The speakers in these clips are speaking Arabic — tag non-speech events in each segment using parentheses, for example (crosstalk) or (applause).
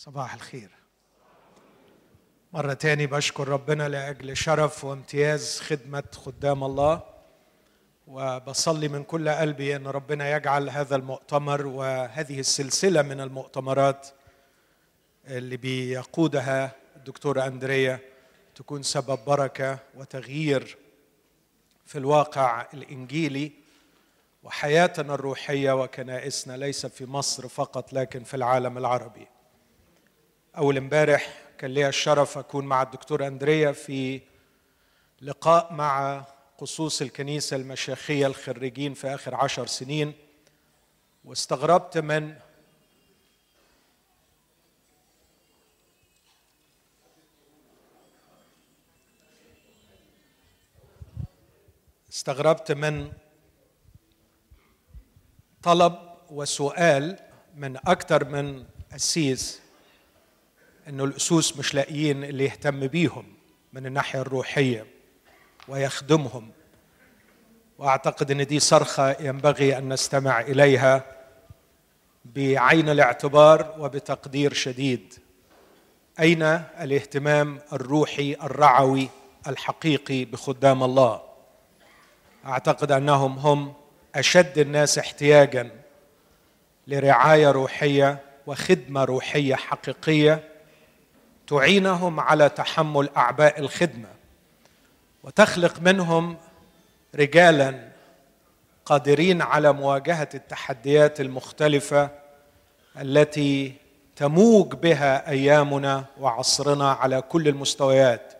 صباح الخير. مرة تاني بشكر ربنا لأجل شرف وامتياز خدمة خدام الله وبصلي من كل قلبي أن ربنا يجعل هذا المؤتمر وهذه السلسلة من المؤتمرات اللي بيقودها الدكتور أندريا تكون سبب بركة وتغيير في الواقع الإنجيلي وحياتنا الروحية وكنائسنا ليس في مصر فقط لكن في العالم العربي. أول امبارح كان لي الشرف أكون مع الدكتور أندريا في لقاء مع قصوص الكنيسة المشاخية الخريجين في آخر عشر سنين. واستغربت من استغربت من طلب وسؤال من أكثر من أسيس إنه الأسوس مش لاقيين اللي يهتم بيهم من الناحية الروحية ويخدمهم. وأعتقد إن دي صرخة ينبغي أن نستمع إليها بعين الاعتبار وبتقدير شديد. أين الاهتمام الروحي الرعوي الحقيقي بخدام الله؟ أعتقد أنهم هم أشد الناس احتياجا لرعاية روحية وخدمة روحية حقيقية تعينهم على تحمل أعباء الخدمة. وتخلق منهم رجالا قادرين على مواجهة التحديات المختلفة التي تموج بها أيامنا وعصرنا على كل المستويات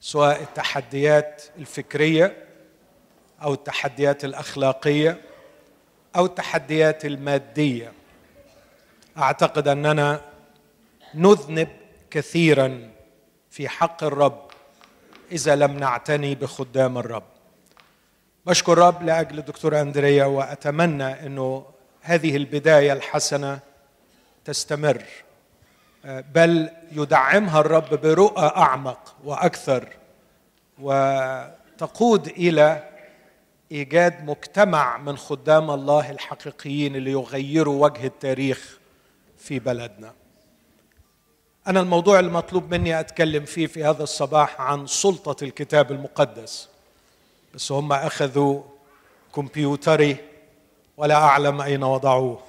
سواء التحديات الفكرية أو التحديات الأخلاقية أو التحديات المادية. أعتقد أننا نذنب كثيرا في حق الرب إذا لم نعتني بخدام الرب. بشكر الرب لأجل الدكتور أندريا وأتمنى إنه هذه البداية الحسنة تستمر. بل يدعمها الرب برؤى أعمق وأكثر وتقود إلى إيجاد مجتمع من خدام الله الحقيقيين اللي يغيروا وجه التاريخ في بلدنا. أنا الموضوع المطلوب مني أتكلم فيه في هذا الصباح عن سلطة الكتاب المقدس. بس هم أخذوا كمبيوتري ولا أعلم أين وضعوه.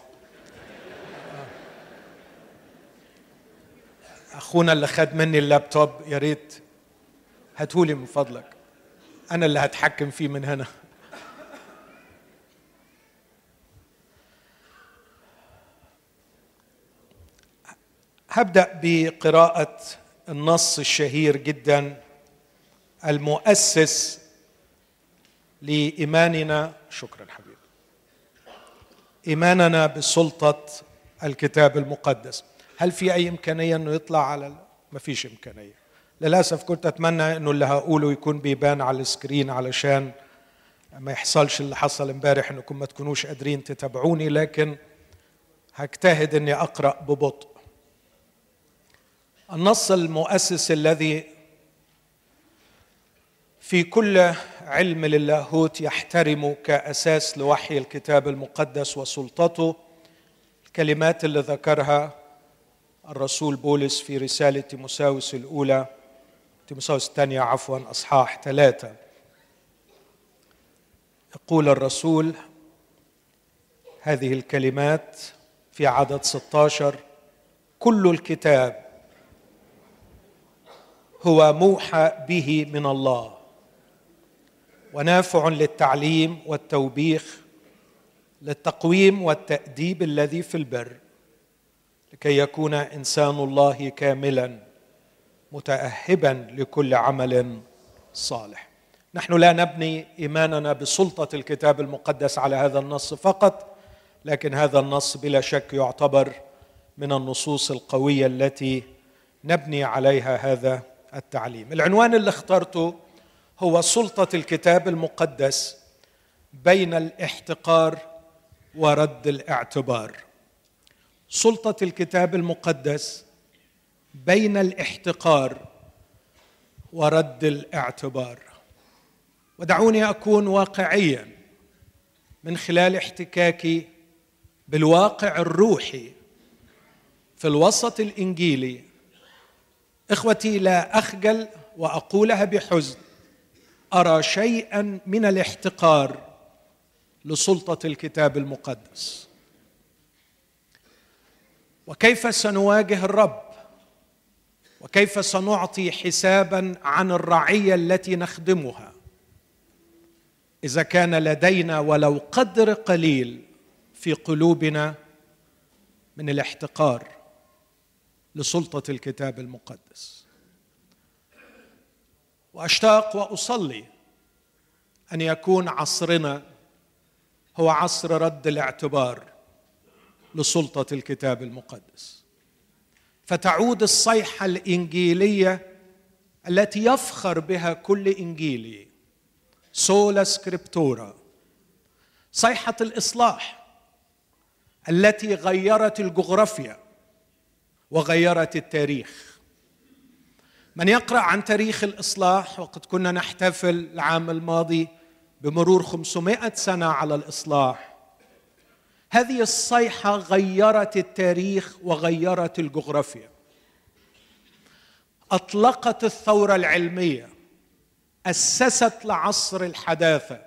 أخونا اللي خد مني اللابتوب يا ريت هاتولي من فضلك. أنا اللي هتحكم فيه من هنا. هبدأ بقراءة النص الشهير جدا المؤسس لإيماننا. شكرا حبيبي. إيماننا بسلطة الكتاب المقدس. هل في أي إمكانية إنه يطلع على ما فيش إمكانية. للأسف كنت أتمنى إنه اللي هقوله يكون بيبان على السكرين علشان ما يحصلش اللي حصل امبارح إنكم ما تكونوش قادرين تتابعوني لكن هجتهد إني أقرأ ببطء. النص المؤسس الذي في كل علم للاهوت يحترم كأساس لوحي الكتاب المقدس وسلطته الكلمات اللي ذكرها الرسول بولس في رسالة تيموساوس الأولى تيموساوس الثانية عفوا أصحاح ثلاثة. يقول الرسول هذه الكلمات في عدد 16 كل الكتاب هو موحى به من الله. ونافع للتعليم والتوبيخ للتقويم والتأديب الذي في البر لكي يكون إنسان الله كاملا متاهبا لكل عمل صالح. نحن لا نبني إيماننا بسلطة الكتاب المقدس على هذا النص فقط لكن هذا النص بلا شك يعتبر من النصوص القوية التي نبني عليها هذا التعليم. العنوان اللي اخترته هو سلطة الكتاب المقدس بين الاحتقار ورد الاعتبار. سلطة الكتاب المقدس بين الاحتقار ورد الاعتبار. ودعوني أكون واقعيا من خلال احتكاكي بالواقع الروحي في الوسط الإنجيلي إخوتي لا أخجل وأقولها بحزن. أرى شيئا من الاحتقار لسلطة الكتاب المقدس. وكيف سنواجه الرب؟ وكيف سنعطي حسابا عن الرعية التي نخدمها؟ إذا كان لدينا ولو قدر قليل في قلوبنا من الاحتقار. لسلطة الكتاب المقدس. وأشتاق وأصلي أن يكون عصرنا هو عصر رد الاعتبار لسلطة الكتاب المقدس. فتعود الصيحة الإنجيلية التي يفخر بها كل إنجيلي سولا سكريبتورا صيحة الإصلاح التي غيرت الجغرافيا. وغيرت التاريخ. من يقرأ عن تاريخ الإصلاح وقد كنا نحتفل العام الماضي بمرور 500 سنة على الإصلاح. هذه الصيحة غيرت التاريخ وغيرت الجغرافيا. أطلقت الثورة العلمية أسست لعصر الحداثة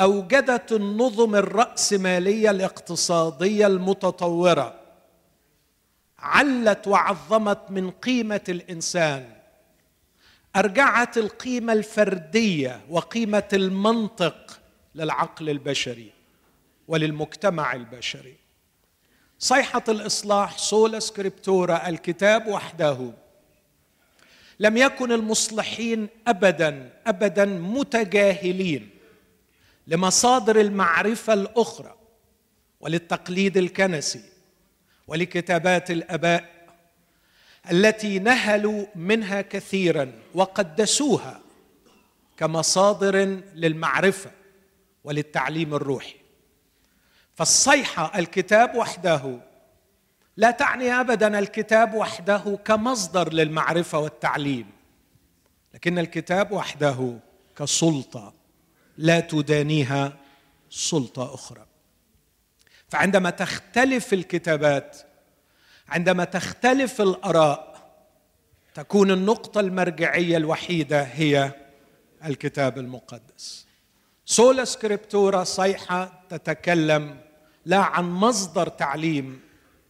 أوجدت النظم الرأسمالية الاقتصادية المتطورة علت وعظمت من قيمة الإنسان. أرجعت القيمة الفردية وقيمة المنطق للعقل البشري وللمجتمع البشري. صيحة الإصلاح سولا سكريبتورا الكتاب وحده. لم يكن المصلحين ابدا ابدا متجاهلين لمصادر المعرفة الأخرى وللتقليد الكنسي. ولكتابات الآباء التي نهلوا منها كثيرا وقدسوها كمصادر للمعرفة وللتعليم الروحي. فالصيحة الكتاب وحده لا تعني ابدا الكتاب وحده كمصدر للمعرفة والتعليم لكن الكتاب وحده كسلطة لا تدانيها سلطة أخرى. فعندما تختلف الكتابات عندما تختلف الآراء تكون النقطة المرجعية الوحيدة هي الكتاب المقدس. سولا سكريبتورا صيحة تتكلم لا عن مصدر تعليم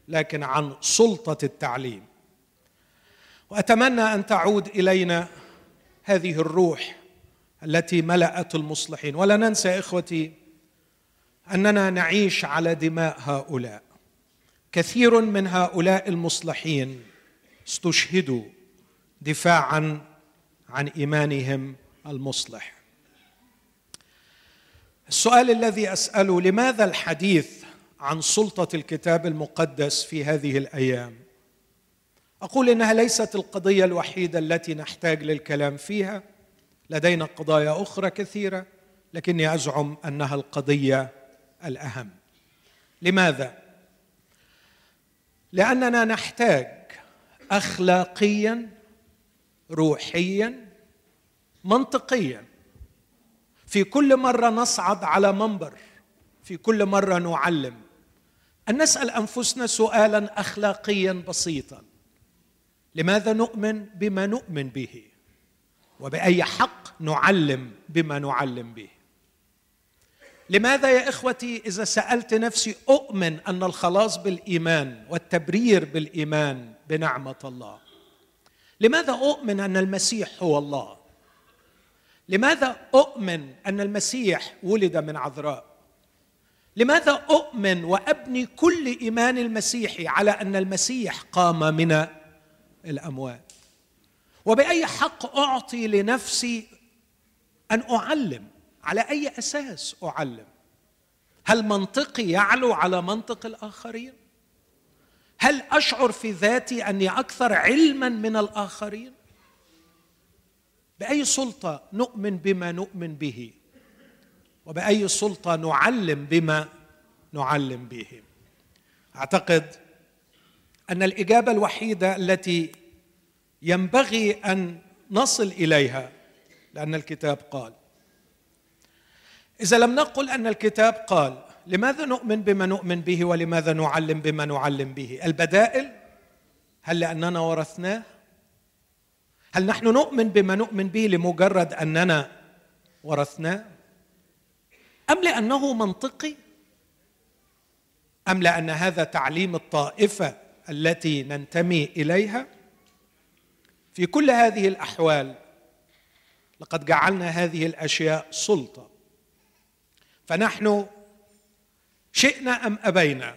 لكن عن سلطة التعليم. وأتمنى أن تعود إلينا هذه الروح التي ملأت المصلحين. ولا ننسى إخوتي أننا نعيش على دماء هؤلاء. كثير من هؤلاء المصلحين استشهدوا دفاعا عن إيمانهم المصلح. السؤال الذي أسأله لماذا الحديث عن سلطة الكتاب المقدس في هذه الأيام؟ أقول إنها ليست القضية الوحيدة التي نحتاج للكلام فيها. لدينا قضايا أخرى كثيرة لكني أزعم أنها القضية الأهم. لماذا؟ لأننا نحتاج اخلاقيا روحيا منطقيا. في كل مرة نصعد على منبر في كل مرة نعلم. أن نسأل أنفسنا سؤالا اخلاقيا بسيطا. لماذا نؤمن بما نؤمن به؟ وبأي حق نعلم بما نعلم به؟ لماذا يا إخوتي إذا سألت نفسي أؤمن أن الخلاص بالإيمان والتبرير بالإيمان بنعمة الله؟ لماذا أؤمن أن المسيح هو الله؟ لماذا أؤمن أن المسيح ولد من عذراء؟ لماذا أؤمن وأبني كل إيمان المسيحي على أن المسيح قام من الأموات؟ وبأي حق أعطي لنفسي أن أعلم على أي أساس أعلم؟ هل منطقي يعلو على منطق الآخرين؟ هل أشعر في ذاتي أني أكثر علما من الآخرين؟ بأي سلطة نؤمن بما نؤمن به؟ وبأي سلطة نعلم بما نعلم به؟ أعتقد أن الإجابة الوحيدة التي ينبغي أن نصل إليها لأن الكتاب قال إذا لم نقل أن الكتاب قال لماذا نؤمن بما نؤمن به ولماذا نعلم بما نعلم به؟ البدائل؟ هل لأننا ورثناه؟ هل نحن نؤمن بما نؤمن به لمجرد أننا ورثناه؟ أم لأنه منطقي؟ أم لأن هذا تعليم الطائفة التي ننتمي إليها؟ في كل هذه الأحوال لقد جعلنا هذه الأشياء سلطة. فنحن شئنا أم أبينا؟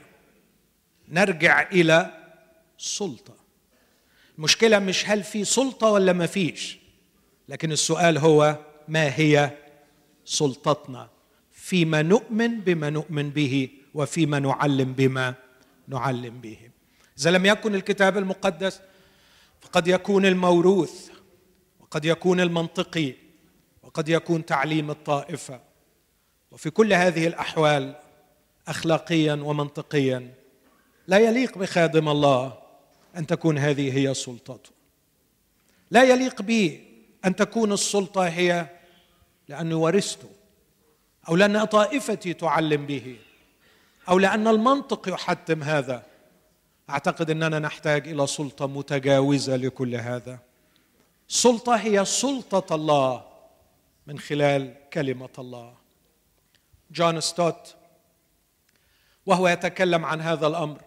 نرجع إلى سلطة. المشكلة مش هل في سلطة ولا ما فيش لكن السؤال هو ما هي سلطتنا؟ فيما نؤمن بما نؤمن به وفيما نعلم بما نعلم به. إذا لم يكن الكتاب المقدس فقد يكون الموروث وقد يكون المنطقي وقد يكون تعليم الطائفة. وفي كل هذه الأحوال اخلاقيا ومنطقيا لا يليق بخادم الله أن تكون هذه هي سلطته. لا يليق بي أن تكون السلطة هي لأني ورثته أو لأن طائفتي تعلم به أو لأن المنطق يحتم هذا. أعتقد إننا نحتاج إلى سلطة متجاوزة لكل هذا. السلطه هي سلطة الله من خلال كلمة الله. جون ستوت وهو يتكلم عن هذا الأمر.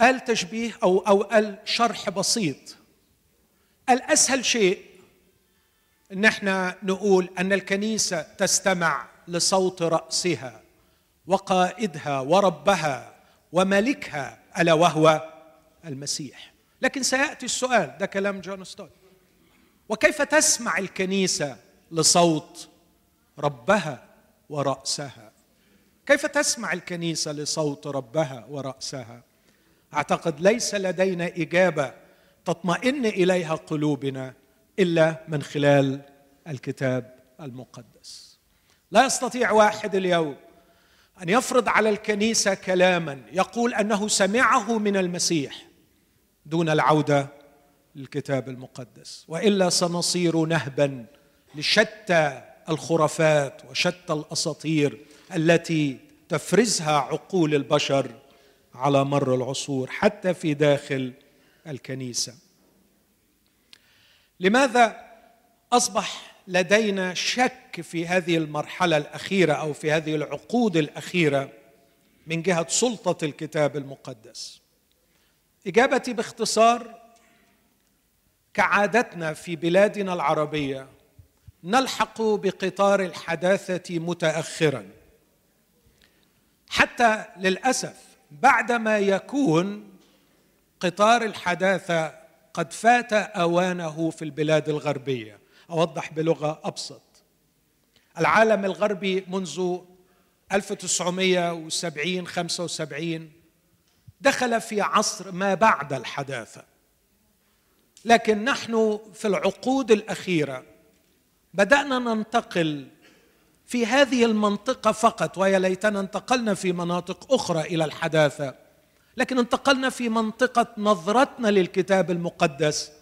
قال تشبيه أو أو قال شرح بسيط. الاسهل شيء إن إحنا نقول أن الكنيسة تستمع لصوت رأسها وقائدها وربها وملكها ألا وهو المسيح. لكن سيأتي السؤال ده كلام جون ستوت. وكيف تسمع الكنيسة لصوت ربها؟ ورأسها. كيف تسمع الكنيسة لصوت ربها ورأسها؟ أعتقد ليس لدينا إجابة تطمئن إليها قلوبنا إلا من خلال الكتاب المقدس. لا يستطيع واحد اليوم أن يفرض على الكنيسة كلاما يقول أنه سمعه من المسيح دون العودة للكتاب المقدس وإلا سنصير نهبا لشتى الخرافات وشتى الأساطير التي تفرزها عقول البشر على مر العصور حتى في داخل الكنيسة. لماذا أصبح لدينا شك في هذه المرحلة الأخيرة أو في هذه العقود الأخيرة من جهة سلطة الكتاب المقدس؟ إجابتي باختصار كعادتنا في بلادنا العربية نلحق بقطار الحداثة متاخرا. حتى للأسف بعدما يكون قطار الحداثة قد فات أوانه في البلاد الغربية. أوضح بلغة أبسط. العالم الغربي منذ 1970 75 دخل في عصر ما بعد الحداثة. لكن نحن في العقود الأخيرة بدأنا ننتقل في هذه المنطقة فقط ويا ليتنا انتقلنا في مناطق أخرى إلى الحداثة لكن انتقلنا في منطقة نظرتنا للكتاب المقدس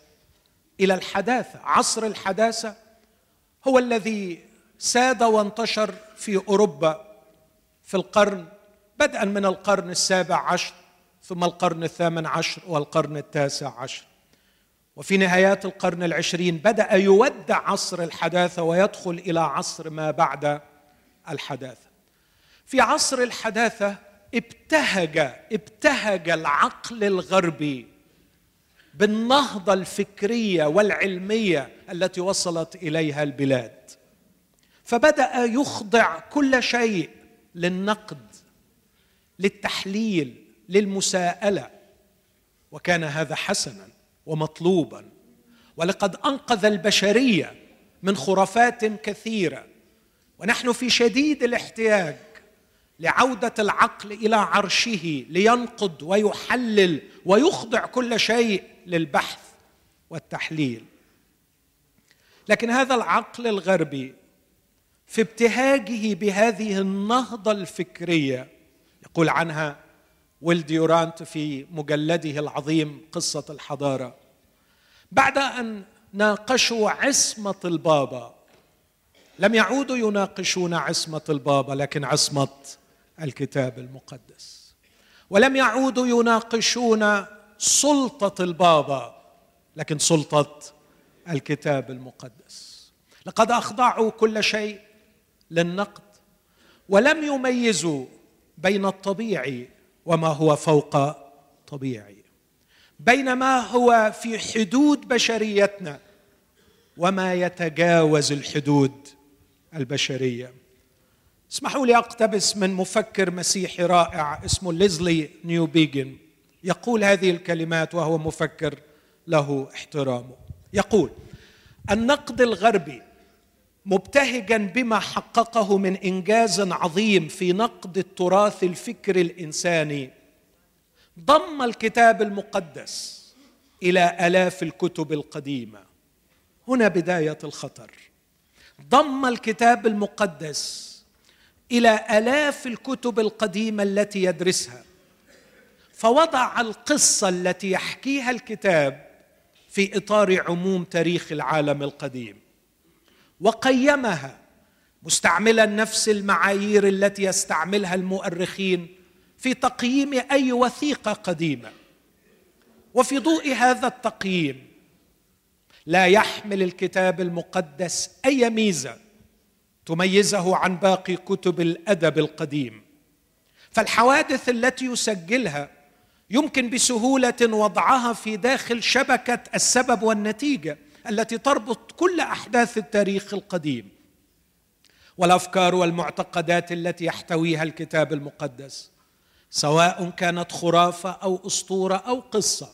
إلى الحداثة عصر الحداثة هو الذي ساد وانتشر في أوروبا في القرن بدءا من القرن السابع عشر ثم القرن الثامن عشر والقرن التاسع عشر. وفي نهايات القرن العشرين بدأ يودع عصر الحداثة ويدخل إلى عصر ما بعد الحداثة. في عصر الحداثة ابتهج ابتهج العقل الغربي بالنهضة الفكرية والعلمية التي وصلت إليها البلاد. فبدأ يخضع كل شيء للنقد للتحليل للمساءلة. وكان هذا حسنا. ومطلوبا. ولقد أنقذ البشرية من خرافات كثيرة. ونحن في شديد الاحتياج لعودة العقل إلى عرشه لينقض ويحلل ويخضع كل شيء للبحث والتحليل. لكن هذا العقل الغربي في ابتهاجه بهذه النهضة الفكرية يقول عنها ويل ديورانت في مجلده العظيم قصة الحضارة. بعد أن ناقشوا عصمة البابا لم يعودوا يناقشون عصمة البابا لكن عصمة الكتاب المقدس. ولم يعودوا يناقشون سلطة البابا لكن سلطة الكتاب المقدس. لقد أخضعوا كل شيء للنقد ولم يميزوا بين الطبيعي وما هو فوق طبيعي. بين ما هو في حدود بشريتنا وما يتجاوز الحدود البشرية. اسمحوا لي أقتبس من مفكر مسيحي رائع اسمه ليزلي نيوبيجن. يقول هذه الكلمات وهو مفكر له احترامه. يقول النقد الغربي مبتهجا بما حققه من إنجاز عظيم في نقد التراث الفكري الإنساني. ضم الكتاب المقدس إلى آلاف الكتب القديمة. هنا بداية الخطر. ضم الكتاب المقدس إلى آلاف الكتب القديمة التي يدرسها. فوضع القصة التي يحكيها الكتاب في إطار عموم تاريخ العالم القديم. وقيمها مستعملا نفس المعايير التي يستعملها المؤرخين في تقييم أي وثيقة قديمة. وفي ضوء هذا التقييم لا يحمل الكتاب المقدس أي ميزة تميزه عن باقي كتب الأدب القديم. فالحوادث التي يسجلها يمكن بسهولة وضعها في داخل شبكة السبب والنتيجة. التي تربط كل أحداث التاريخ القديم والأفكار والمعتقدات التي يحتويها الكتاب المقدس سواء كانت خرافة أو أسطورة أو قصة.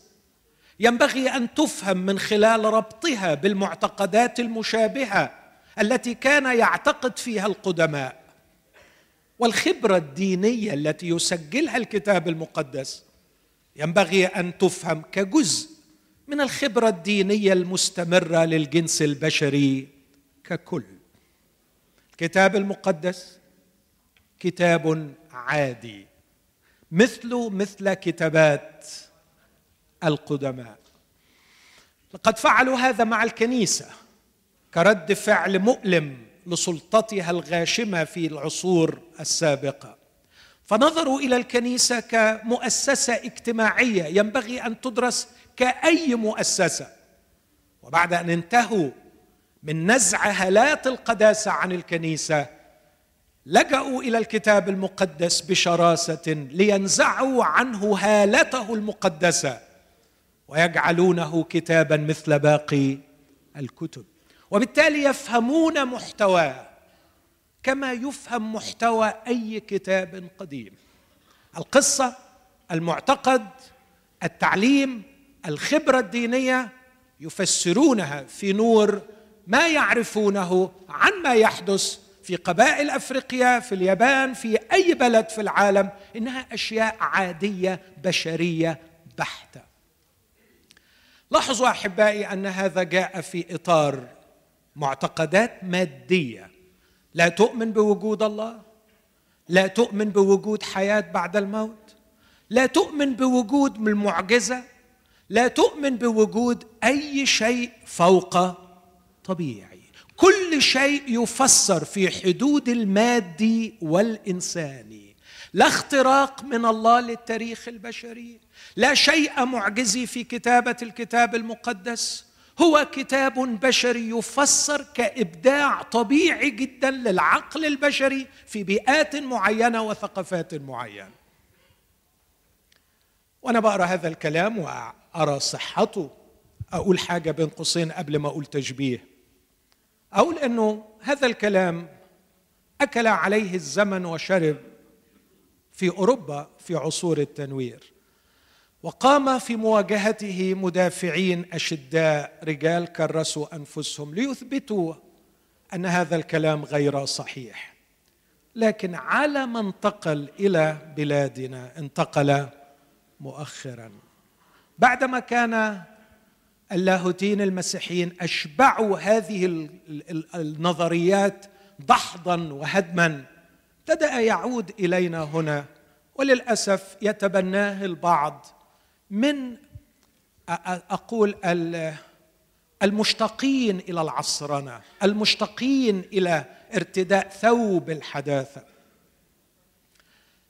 ينبغي أن تفهم من خلال ربطها بالمعتقدات المشابهة التي كان يعتقد فيها القدماء. والخبرة الدينية التي يسجلها الكتاب المقدس ينبغي أن تفهم كجزء من الخبرة الدينية المستمرة للجنس البشري ككل. الكتاب المقدس كتاب عادي مثله مثل كتابات القدماء. لقد فعلوا هذا مع الكنيسة كرد فعل مؤلم لسلطتها الغاشمة في العصور السابقة. فنظروا إلى الكنيسة كمؤسسة اجتماعية ينبغي أن تدرس كأي مؤسسة. وبعد أن انتهوا من نزع هالات القداسة عن الكنيسة لجأوا إلى الكتاب المقدس بشراسة لينزعوا عنه هالته المقدسة ويجعلونه كتابا مثل باقي الكتب. وبالتالي يفهمون محتواه كما يفهم محتوى أي كتاب قديم. القصة المعتقد التعليم الخبرة الدينية يفسرونها في نور ما يعرفونه عن ما يحدث في قبائل أفريقيا في اليابان في أي بلد في العالم إنها أشياء عادية بشرية بحتة. لاحظوا أحبائي أن هذا جاء في إطار معتقدات مادية. لا تؤمن بوجود الله لا تؤمن بوجود حياة بعد الموت لا تؤمن بوجود المعجزة لا تؤمن بوجود أي شيء فوق طبيعي. كل شيء يفسر في حدود المادي والإنساني. لا اختراق من الله للتاريخ البشري. لا شيء معجزي في كتابة الكتاب المقدس. هو كتاب بشري يفسر كإبداع طبيعي جدا للعقل البشري في بيئات معينة وثقافات معينة. وأنا بقرأ هذا الكلام وارى صحته؟ أقول حاجة بين قوسين قبل ما أقول تشبيه. أقول إنه هذا الكلام أكل عليه الزمن وشرب في أوروبا في عصور التنوير وقام في مواجهته مدافعين أشداء رجال كرسوا أنفسهم ليثبتوا أن هذا الكلام غير صحيح. لكن على ما انتقل إلى بلادنا انتقل مؤخرا. بعدما كان اللاهوتيين المسيحيين أشبعوا هذه النظريات دحضا وهدما ابتدأ يعود إلينا هنا وللأسف يتبناه البعض من أقول المشتاقين إلى العصرنه المشتاقين إلى ارتداء ثوب الحداثة.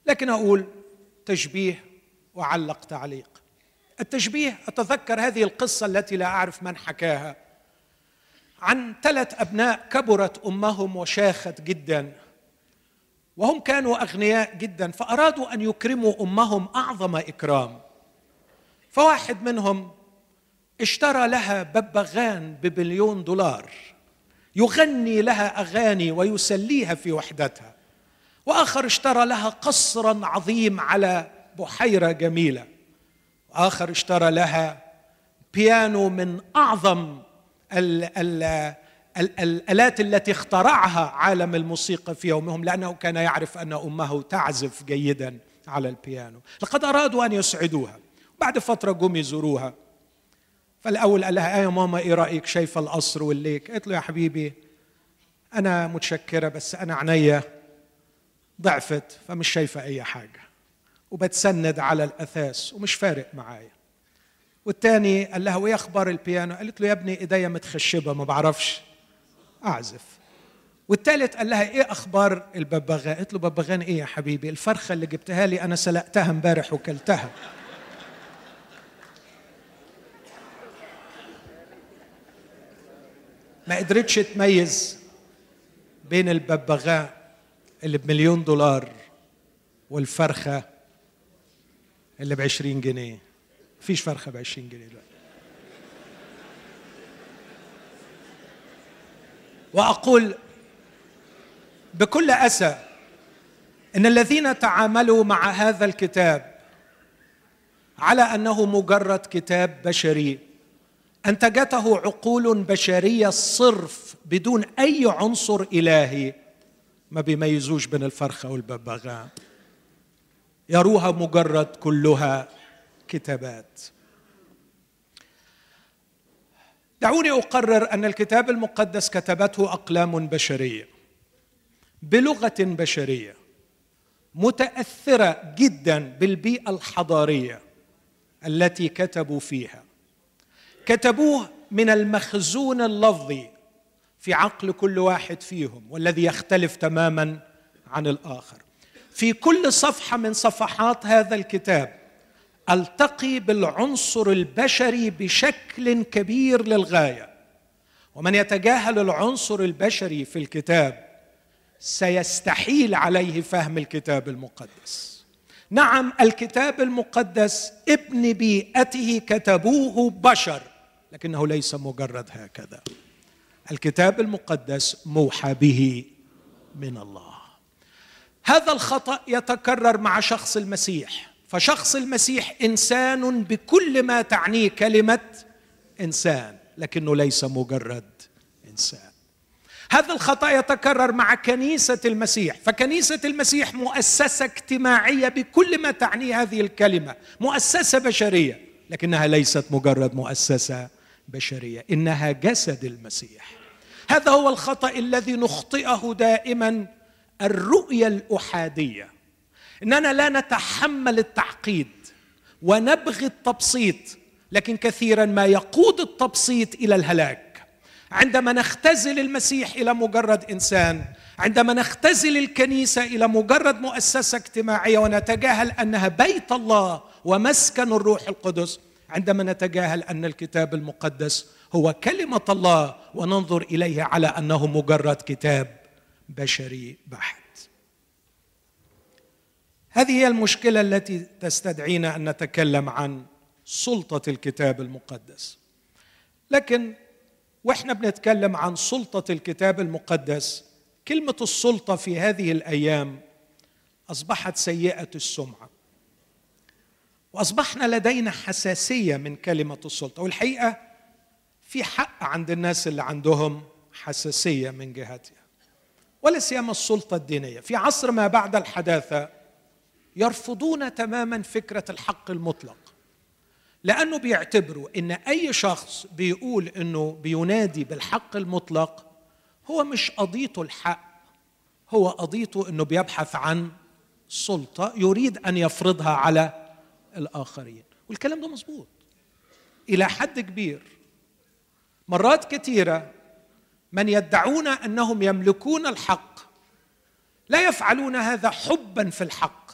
لكن أقول تشبيه وعلق تعليق. التشبيه أتذكر هذه القصة التي لا أعرف من حكاها. عن ثلاث أبناء كبرت أمهم وشاخت جدا وهم كانوا أغنياء جدا فأرادوا أن يكرموا أمهم أعظم إكرام. فواحد منهم اشترى لها ببغان ببليون دولار يغني لها أغاني ويسليها في وحدتها. وآخر اشترى لها قصرا عظيم على بحيرة جميلة. واخر اشترى لها بيانو من أعظم ال ال ال الآلات التي اخترعها عالم الموسيقى في يومهم لأنه كان يعرف أن أمه تعزف جيدا على البيانو. لقد أرادوا أن يسعدوها. بعد فترة جم يزوروها. فالأول قال لها آه يا ماما إيه رأيك؟ شايفة القصر والليك. قالت له يا حبيبي أنا متشكرة بس أنا عينيا ضعفت فمش شايفة أي حاجة. وبتسند على الأثاث ومش فارق معايا. والتاني قال لها وايه أخبار البيانو؟ قالت له يا ابني إيديا متخشبة ما بعرفش. أعزف. والتالت قال لها إيه أخبار الببغاء؟ قالت له ببغان إيه يا حبيبي؟ الفرخة اللي جبتها لي أنا سلقتها امبارح وكلتها. ما قدرتش تميز بين الببغاء اللي بمليون دولار والفرخة اللي بعشرين جنيه. مفيش فرخة بعشرين جنيه دلوقتي. وأقول بكل أسى إن الذين تعاملوا مع هذا الكتاب على أنه مجرد كتاب بشري أنتجته عقول بشرية صرف بدون أي عنصر إلهي ما بيميزوش بين الفرخة والببغاء. يروها مجرد كلها كتابات. دعوني أقرر أن الكتاب المقدس كتبته أقلام بشرية بلغة بشرية متأثرة جدا بالبيئة الحضارية التي كتبوا فيها. كتبوه من المخزون اللفظي في عقل كل واحد فيهم والذي يختلف تماما عن الآخر. في كل صفحة من صفحات هذا الكتاب ألتقي بالعنصر البشري بشكل كبير للغاية. ومن يتجاهل العنصر البشري في الكتاب سيستحيل عليه فهم الكتاب المقدس. نعم الكتاب المقدس ابن بيئته كتبوه بشر لكنه ليس مجرد هكذا. الكتاب المقدس موحى به من الله. هذا الخطأ يتكرر مع شخص المسيح. فشخص المسيح إنسان بكل ما تعنيه كلمة إنسان لكنه ليس مجرد إنسان. هذا الخطأ يتكرر مع كنيسة المسيح. فكنيسة المسيح مؤسسة اجتماعية بكل ما تعنيه هذه الكلمة مؤسسة بشرية لكنها ليست مجرد مؤسسة بشرية إنها جسد المسيح. هذا هو الخطأ الذي نخطئه دائما الرؤية الأحادية. إننا لا نتحمل التعقيد ونبغي التبسيط لكن كثيرا ما يقود التبسيط إلى الهلاك. عندما نختزل المسيح إلى مجرد إنسان عندما نختزل الكنيسة إلى مجرد مؤسسة اجتماعية ونتجاهل أنها بيت الله ومسكن الروح القدس عندما نتجاهل أن الكتاب المقدس هو كلمة الله وننظر إليه على أنه مجرد كتاب. بشري بحت. هذه هي المشكلة التي تستدعينا أن نتكلم عن سلطة الكتاب المقدس. لكن وإحنا بنتكلم عن سلطة الكتاب المقدس كلمة السلطة في هذه الأيام أصبحت سيئة السمعة. وأصبحنا لدينا حساسية من كلمة السلطة. والحقيقة في حق عند الناس اللي عندهم حساسية من جهتها. ولا سيما السلطة الدينية. في عصر ما بعد الحداثة يرفضون تماما فكرة الحق المطلق لأنه بيعتبروا إن أي شخص بيقول إنه بينادي بالحق المطلق هو مش قضيته الحق هو قضيته إنه بيبحث عن سلطة يريد أن يفرضها على الآخرين. والكلام ده مظبوط إلى حد كبير. مرات كثيرة من يدعون أنهم يملكون الحق لا يفعلون هذا حبا في الحق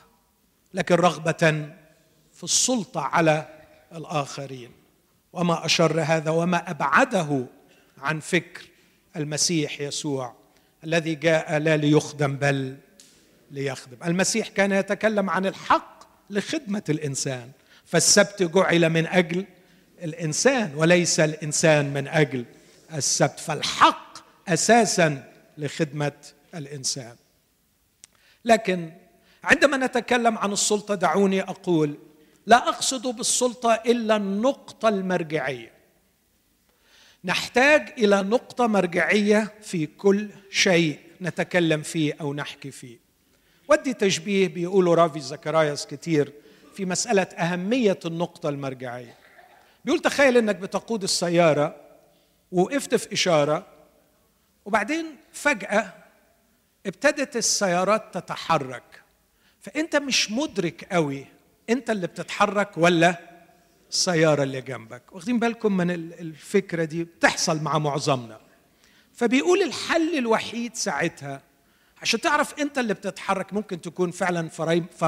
لكن رغبة في السلطة على الآخرين. وما أشر هذا وما أبعده عن فكر المسيح يسوع الذي جاء لا ليخدم بل ليخدم. المسيح كان يتكلم عن الحق لخدمة الإنسان فالسبت جعل من أجل الإنسان وليس الإنسان من أجل السبت فالحق أساسا لخدمة الإنسان. لكن عندما نتكلم عن السلطة دعوني أقول لا أقصد بالسلطة إلا النقطة المرجعية. نحتاج إلى نقطة مرجعية في كل شيء نتكلم فيه أو نحكي فيه. ودي تشبيه بيقولوا رافي زكراياس كتير في مسألة أهمية النقطة المرجعية. بيقول تخيل إنك بتقود السيارة ووقفت في إشارة وبعدين فجأة ابتدت السيارات تتحرك. فأنت مش مدرك قوي أنت اللي بتتحرك ولا السيارة اللي جنبك. واخدين بالكم من الفكرة دي؟ بتحصل مع معظمنا. فبيقول الحل الوحيد ساعتها عشان تعرف أنت اللي بتتحرك ممكن تكون فعلا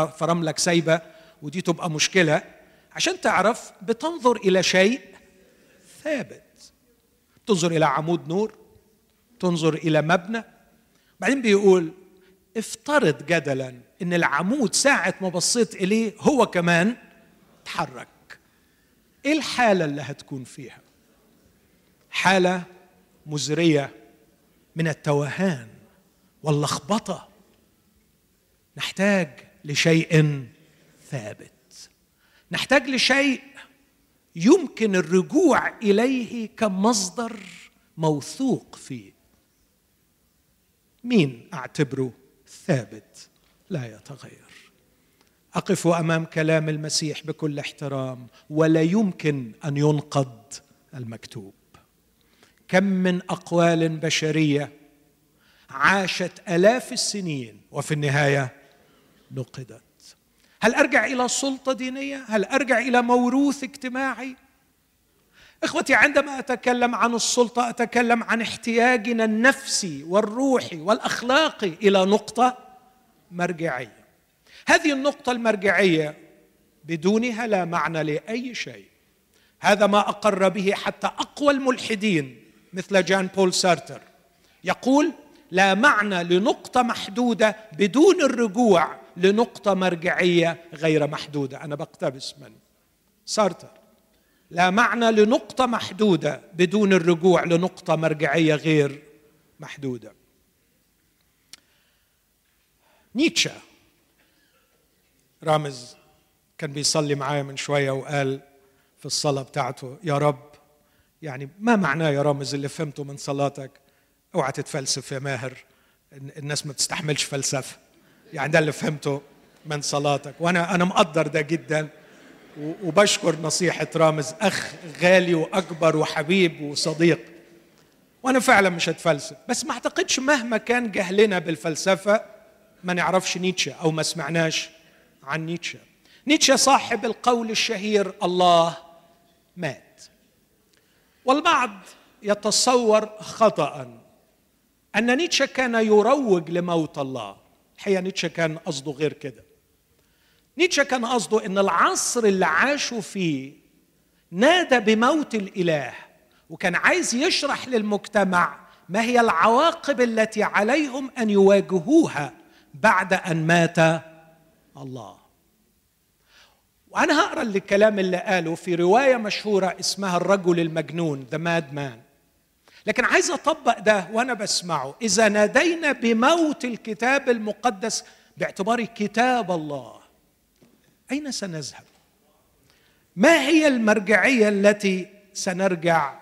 فرملك سايبة ودي تبقى مشكلة عشان تعرف بتنظر إلى شيء ثابت. تنظر إلى عمود نور تنظر إلى مبنى. بعدين بيقول افترض جدلا إن العمود ساعة ما بصيت إليه هو كمان تحرك إيه الحالة اللي هتكون فيها؟ حالة مزرية من التوهان واللخبطة. نحتاج لشيء ثابت. نحتاج لشيء يمكن الرجوع إليه كمصدر موثوق فيه. مين أعتبره ثابت؟ لا يتغير. أقف أمام كلام المسيح بكل احترام ولا يمكن أن ينقض المكتوب. كم من أقوال بشرية عاشت آلاف السنين وفي النهاية نقدت هل أرجع إلى سلطة دينية؟ هل أرجع إلى موروث اجتماعي؟ إخوتي عندما أتكلم عن السلطة أتكلم عن احتياجنا النفسي والروحي والأخلاقي إلى نقطة مرجعية. هذه النقطة المرجعية بدونها لا معنى لأي شيء. هذا ما أقر به حتى أقوى الملحدين مثل جان بول سارتر. يقول لا معنى لنقطة محدودة بدون الرجوع لنقطة مرجعية غير محدودة. أنا بقتبس من سارتر. لا معنى لنقطة محدودة بدون الرجوع لنقطة مرجعية غير محدودة. نيتشه رامز كان بيصلي معايا من شوية وقال في الصلاة بتاعته يا رب. يعني ما معناه يا رامز اللي فهمته من صلاتك؟ اوعى تتفلسف يا ماهر الناس ما بتستحملش فلسفة. يعني ده اللي فهمته من صلاتك. وأنا أنا مقدر ده جدا. وبشكر نصيحة رامز أخ غالي وأكبر وحبيب وصديق. وأنا فعلا مش هتفلسف بس ما أعتقدش مهما كان جهلنا بالفلسفة ما نعرفش نيتشه أو ما سمعناش عن نيتشه. نيتشه صاحب القول الشهير الله مات. والبعض يتصور خطأ أن نيتشه كان يروج لموت الله. الحقيقة نيتشه كان قصده غير كده. نيتشه كان قصده أن العصر اللي عاشوا فيه نادى بموت الإله وكان عايز يشرح للمجتمع ما هي العواقب التي عليهم أن يواجهوها بعد أن مات الله. وأنا هقرأ الكلام اللي قاله في رواية مشهورة اسمها الرجل المجنون ذا ماد مان لكن عايز أطبق ده وأنا بسمعه. إذا نادينا بموت الكتاب المقدس باعتباره كتاب الله أين سنذهب؟ ما هي المرجعية التي سنرجع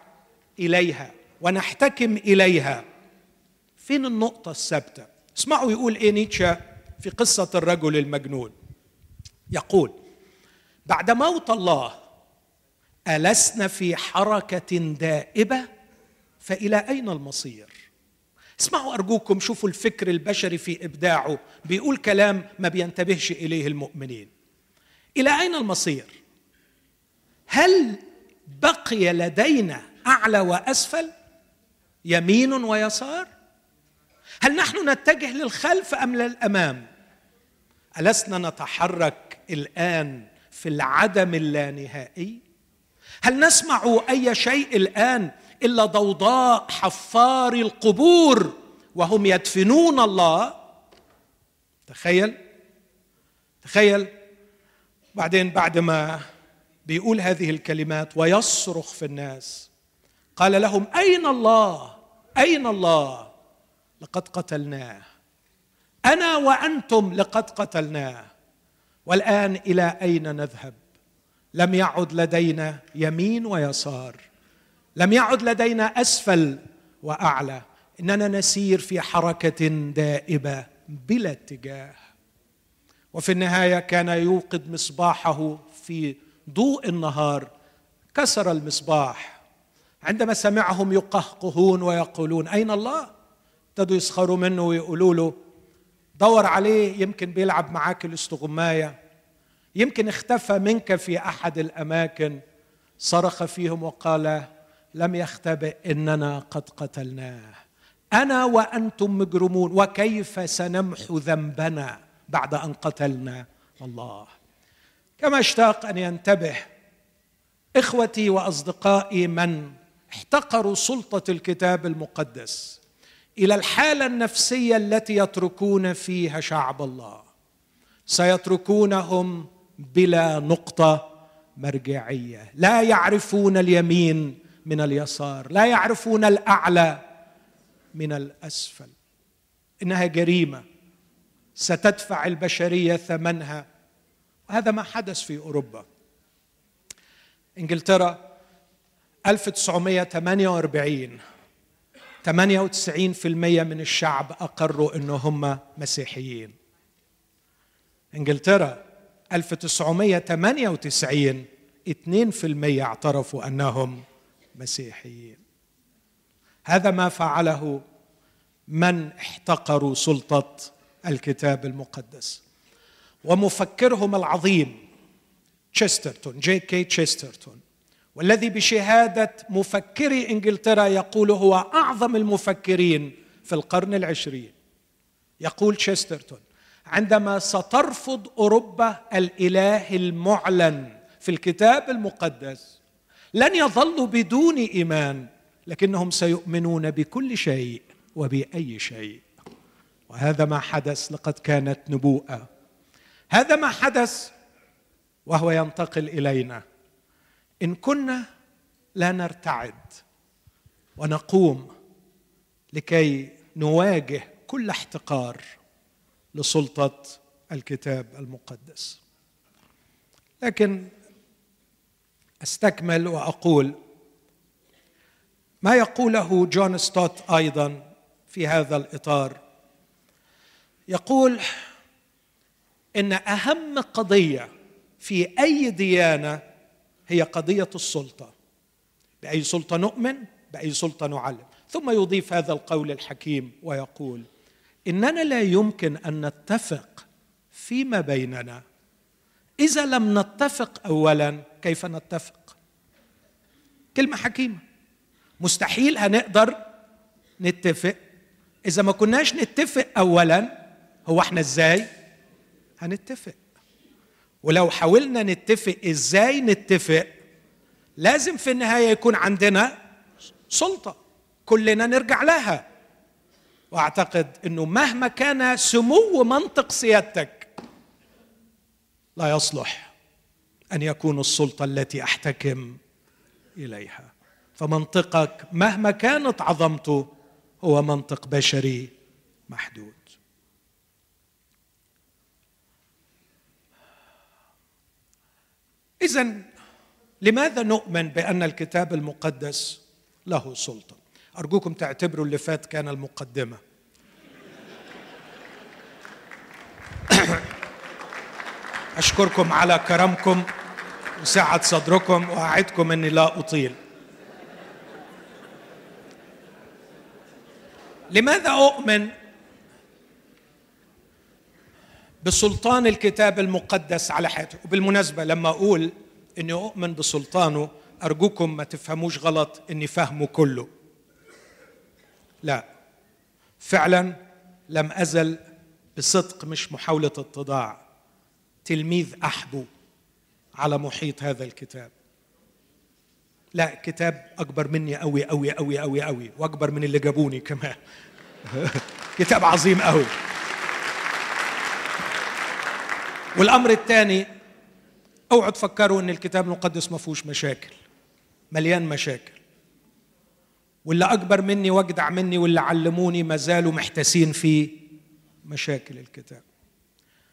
إليها ونحتكم إليها؟ فين النقطة الثابتة؟ اسمعوا يقول إيه نيتشه في قصة الرجل المجنون. يقول بعد موت الله ألسنا في حركة دائبة فإلى أين المصير؟ اسمعوا أرجوكم شوفوا الفكر البشري في إبداعه. بيقول كلام ما بينتبهش إليه المؤمنين. إلى أين المصير؟ هل بقي لدينا أعلى وأسفل؟ يمين ويسار؟ هل نحن نتجه للخلف أم للأمام؟ ألسنا نتحرك الآن في العدم اللانهائي هل نسمع أي شيء الآن إلا ضوضاء حفار القبور وهم يدفنون الله تخيل تخيل بعدين بعد ما بيقول هذه الكلمات ويصرخ في الناس قال لهم أين الله؟ أين الله؟ لقد قتلناه. أنا وأنتم لقد قتلناه. والآن إلى أين نذهب؟ لم يعد لدينا يمين ويسار لم يعد لدينا أسفل وأعلى. إننا نسير في حركة دائبة بلا اتجاه. وفي النهاية كان يوقد مصباحه في ضوء النهار كسر المصباح. عندما سمعهم يقهقهون ويقولون أين الله؟ ابتدوا يسخروا منه ويقولوا له دور عليه يمكن بيلعب معاك الاستغماية. يمكن اختفى منك في أحد الأماكن. صرخ فيهم وقال لم يختبئ إننا قد قتلناه. أنا وأنتم مجرمون وكيف سنمحو ذنبنا؟ بعد أن قتلنا الله. كما اشتاق أن ينتبه إخوتي وأصدقائي من احتقروا سلطة الكتاب المقدس إلى الحالة النفسية التي يتركون فيها شعب الله. سيتركونهم بلا نقطة مرجعية. لا يعرفون اليمين من اليسار لا يعرفون الأعلى من الأسفل. إنها جريمة. ستدفع البشرية ثمنها. وهذا ما حدث في أوروبا. إنجلترا 1948 98% من الشعب أقروا إنه هم مسيحيين. إنجلترا 1998 2% اعترفوا أنهم مسيحيين. هذا ما فعله من احتقروا سلطة الكتاب المقدس. ومفكرهم العظيم تشسترتون جي كي تشسترتون والذي بشهادة مفكري إنجلترا يقول هو أعظم المفكرين في القرن العشرين. يقول تشسترتون عندما سترفض أوروبا الإله المعلن في الكتاب المقدس لن يظلوا بدون إيمان لكنهم سيؤمنون بكل شيء وبأي شيء. وهذا ما حدث لقد كانت نبوءة. هذا ما حدث وهو ينتقل إلينا. إن كنا لا نرتعد ونقوم لكي نواجه كل احتقار لسلطة الكتاب المقدس. لكن أستكمل وأقول ما يقوله جون ستوت أيضا في هذا الإطار. يقول إن أهم قضية في أي ديانة هي قضية السلطة. بأي سلطة نؤمن بأي سلطة نعلم. ثم يضيف هذا القول الحكيم ويقول إننا لا يمكن أن نتفق فيما بيننا. إذا لم نتفق اولا كيف نتفق؟ كلمة حكيمة. مستحيل هنقدر نتفق. إذا ما كناش نتفق اولا هو إحنا إزاي هنتفق؟ ولو حاولنا نتفق إزاي نتفق لازم في النهاية يكون عندنا سلطة كلنا نرجع لها. وأعتقد إنه مهما كان سمو منطق سيادتك لا يصلح أن يكون السلطة التي أحتكم إليها. فمنطقك مهما كانت عظمته هو منطق بشري محدود. اذا لماذا نؤمن بأن الكتاب المقدس له سلطة؟ أرجوكم تعتبروا اللي فات كان المقدمة. (coughs) أشكركم على كرمكم وسعه صدركم وأعدكم إني لا أطيل. لماذا أؤمن بسلطان الكتاب المقدس على حياته. وبالمناسبة لما أقول أني أؤمن بسلطانه أرجوكم ما تفهموش غلط أني فهمه كله. لا فعلا لم أزل بصدق مش محاولة اتضاع تلميذ أحبو على محيط هذا الكتاب. لا كتاب أكبر مني قوي قوي قوي قوي قوي وأكبر من اللي جابوني كمان. (laughs) كتاب عظيم قوي والأمر الثاني أوعوا تفكروا إن الكتاب المقدس ما فيهوش مشاكل مليان مشاكل. واللي أكبر مني وأجدع مني واللي علموني ما زالوا محتاسين في مشاكل الكتاب.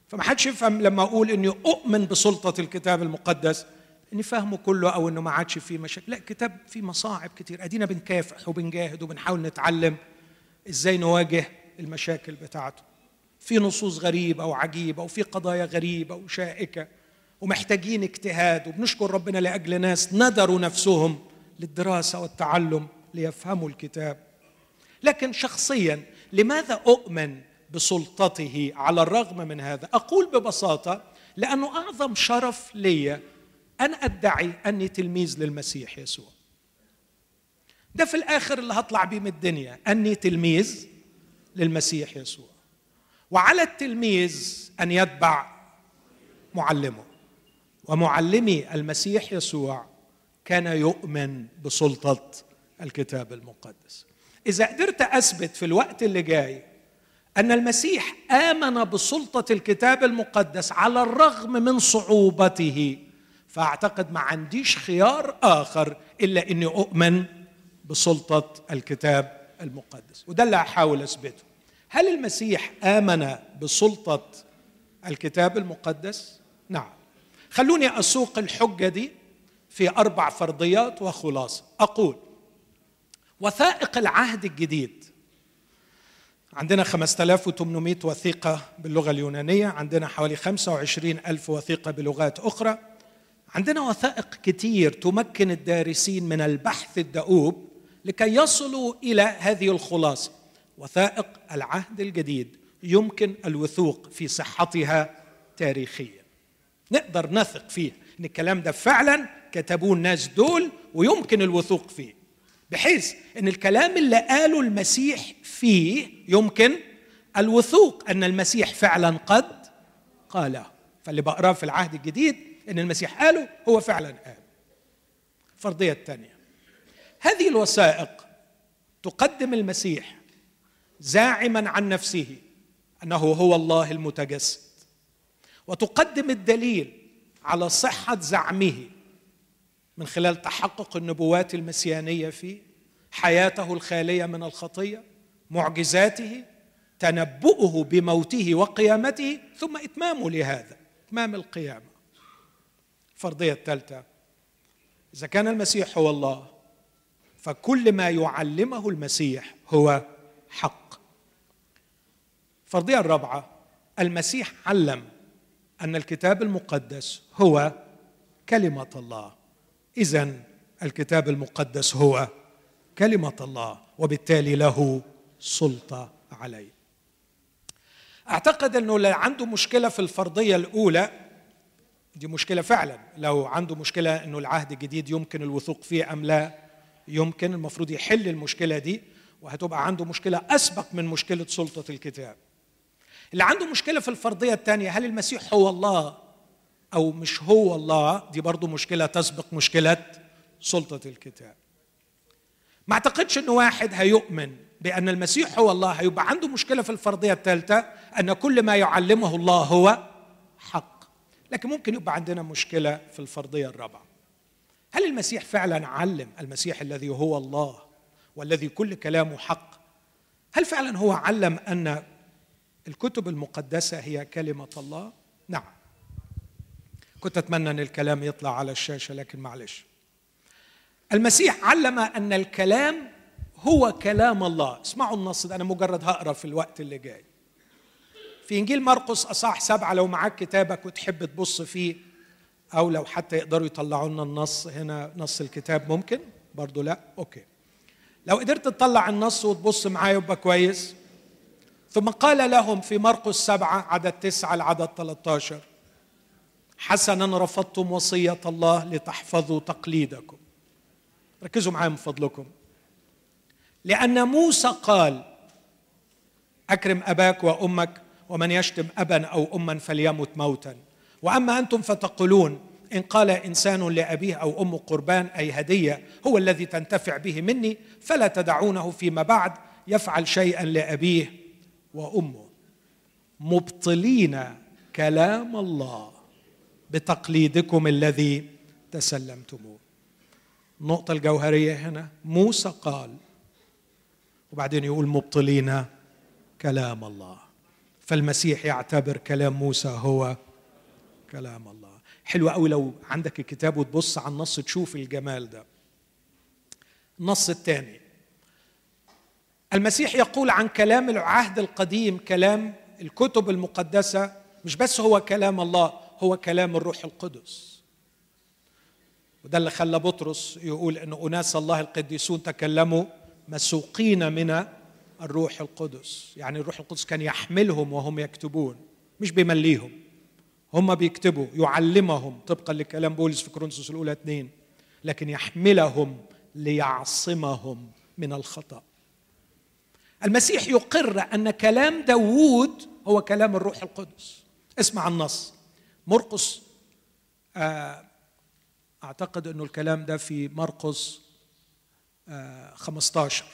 فما حدش يفهم لما أقول إني أؤمن بسلطة الكتاب المقدس اني فاهمه كله أو إنه ما عادش فيه مشاكل. لا الكتاب فيه مصاعب كتير. أدينا بنكافح وبنجاهد وبنحاول نتعلم إزاي نواجه المشاكل بتاعته. في نصوص غريبه وعجيبه وفي قضايا غريبة وشائكه ومحتاجين اجتهاد وبنشكر ربنا لأجل ناس ندروا نفسهم للدراسة والتعلم ليفهموا الكتاب. لكن شخصيا لماذا أؤمن بسلطته على الرغم من هذا؟ أقول ببساطة لأنه أعظم شرف لي أن أدعي أني تلميذ للمسيح يسوع. ده في الآخر اللي هطلع بيه من الدنيا أني تلميذ للمسيح يسوع. وعلى التلميذ أن يتبع معلمه. ومعلمي المسيح يسوع كان يؤمن بسلطة الكتاب المقدس. إذا قدرت أثبت في الوقت اللي جاي أن المسيح آمن بسلطة الكتاب المقدس على الرغم من صعوبته فأعتقد ما عنديش خيار آخر إلا إني أؤمن بسلطة الكتاب المقدس. وده اللي هحاول أثبته. هل المسيح آمن بسلطة الكتاب المقدس؟ نعم. خلوني أسوق الحجة دي في أربع فرضيات وخلاصة. أقول وثائق العهد الجديد. عندنا 5800 وثيقة باللغة اليونانية عندنا حوالي 25 ألف وثيقة بلغات أخرى. عندنا وثائق كتير تمكن الدارسين من البحث الدؤوب لكي يصلوا إلى هذه الخلاصة. وثائق العهد الجديد يمكن الوثوق في صحتها تاريخيا. نقدر نثق فيه إن الكلام ده فعلا كتبوه الناس دول ويمكن الوثوق فيه بحيث إن الكلام اللي قاله المسيح فيه يمكن الوثوق إن المسيح فعلا قد قاله. فاللي بقراه في العهد الجديد إن المسيح قاله هو فعلا قال. الفرضية الثانية هذه الوثائق تقدم المسيح زاعما عن نفسه أنه هو الله المتجسد. وتقدم الدليل على صحة زعمه من خلال تحقق النبوات المسيانية فيه حياته الخالية من الخطية معجزاته تنبؤه بموته وقيامته ثم إتمامه لهذا إتمام القيامة. الفرضية الثالثة إذا كان المسيح هو الله فكل ما يعلمه المسيح هو حق. الفرضيه الرابعة المسيح علم أن الكتاب المقدس هو كلمة الله. اذا الكتاب المقدس هو كلمة الله وبالتالي له سلطة عليه. أعتقد إنه لو عنده مشكلة في الفرضية الأولى. دي مشكلة فعلا. لو عنده مشكلة إنه العهد الجديد يمكن الوثوق فيه أم لا يمكن. المفروض يحل المشكلة دي وهتبقى عنده مشكلة أسبق من مشكلة سلطة الكتاب. اللي عنده مشكلة في الفرضية الثانية هل المسيح هو الله أو مش هو الله؟ دي برضه مشكلة تسبق مشكلة سلطة الكتاب. ما أعتقدش إن واحد هيؤمن بأن المسيح هو الله هيبقى عنده مشكلة في الفرضية الثالثه أن كل ما يعلمه الله هو حق. لكن ممكن يبقى عندنا مشكلة في الفرضية الرابعة. هل المسيح فعلا علم المسيح الذي هو الله والذي كل كلامه حق؟ هل فعلا هو علم أن الكتب المقدسة هي كلمة الله. نعم. كنت أتمنى أن الكلام يطلع على الشاشة لكن معلش. المسيح علم أن الكلام هو كلام الله. اسمعوا النص ده أنا مجرد هقرأ في الوقت اللي جاي. في إنجيل مرقس اصح سبعة لو معاك كتابك وتحب تبص فيه أو لو حتى يقدروا يطلعوا لنا النص هنا نص الكتاب ممكن؟ برضو لا؟ أوكي. لو قدرت تطلع النص وتبص معايا يبقى كويس. ثم قال لهم في مرقس سبعة عدد تسعة العدد 13 حسنا رفضتم وصية الله لتحفظوا تقليدكم. ركزوا معايا من فضلكم. لأن موسى قال أكرم أباك وأمك ومن يشتم أبا أو أما فليمت موتا وأما أنتم فتقولون ان قال إنسان لأبيه أو امه قربان أي هدية هو الذي تنتفع به مني فلا تدعونه فيما بعد يفعل شيئا لابيه وأمه. مبطلين كلام الله بتقليدكم الذي تسلمتموه. النقطة الجوهرية هنا موسى قال وبعدين يقول مبطلين كلام الله. فالمسيح يعتبر كلام موسى هو كلام الله. حلو قوي لو عندك الكتاب وتبص على النص تشوف الجمال ده. النص الثاني المسيح يقول عن كلام العهد القديم كلام الكتب المقدسة مش بس هو كلام الله هو كلام الروح القدس. وده اللي خلى بطرس يقول إن أناس الله القديسون تكلموا مسوقين من الروح القدس. يعني الروح القدس كان يحملهم وهم يكتبون مش بيمليهم هم بيكتبوا يعلمهم طبقا لكلام بولس في كورنثوس الأولى اثنين لكن يحملهم ليعصمهم من الخطأ. المسيح يقر أن كلام داوود هو كلام الروح القدس. اسمع النص. مرقس آه، أعتقد أنه الكلام ده في مرقس 15 آه،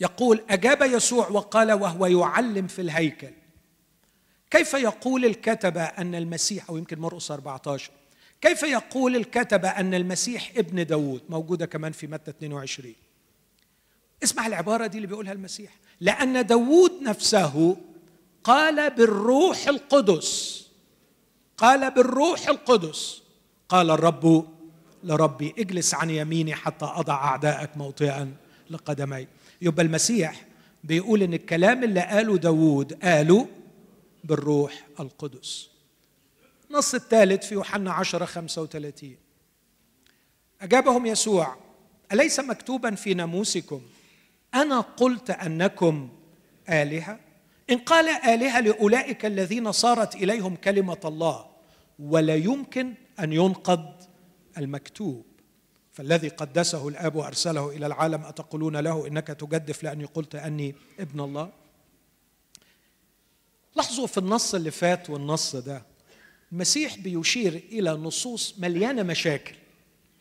يقول أجاب يسوع وقال وهو يعلم في الهيكل. كيف يقول الكتبة أن المسيح أو يمكن مرقس 14 كيف يقول الكتبة أن المسيح ابن داود موجودة كمان في متى 22 اسمع العبارة دي اللي بيقولها المسيح. لأن داود نفسه قال بالروح القدس. قال بالروح القدس. قال الرب لربي اجلس عن يميني حتى أضع أعداءك موطئا لقدمي. يبقى المسيح بيقول إن الكلام اللي قاله داود قاله بالروح القدس. النص الثالث في يوحنا 10 35 أجابهم يسوع أليس مكتوبا في ناموسكم؟ أنا قلت أنكم آلهة؟ إن قال آلهة لأولئك الذين صارت إليهم كلمة الله ولا يمكن أن ينقض المكتوب. فالذي قدسه الآب وأرسله إلى العالم أتقولون له إنك تجدف لأني قلت أني ابن الله؟ لاحظوا في النص اللي فات والنص ده المسيح بيشير إلى نصوص مليانة مشاكل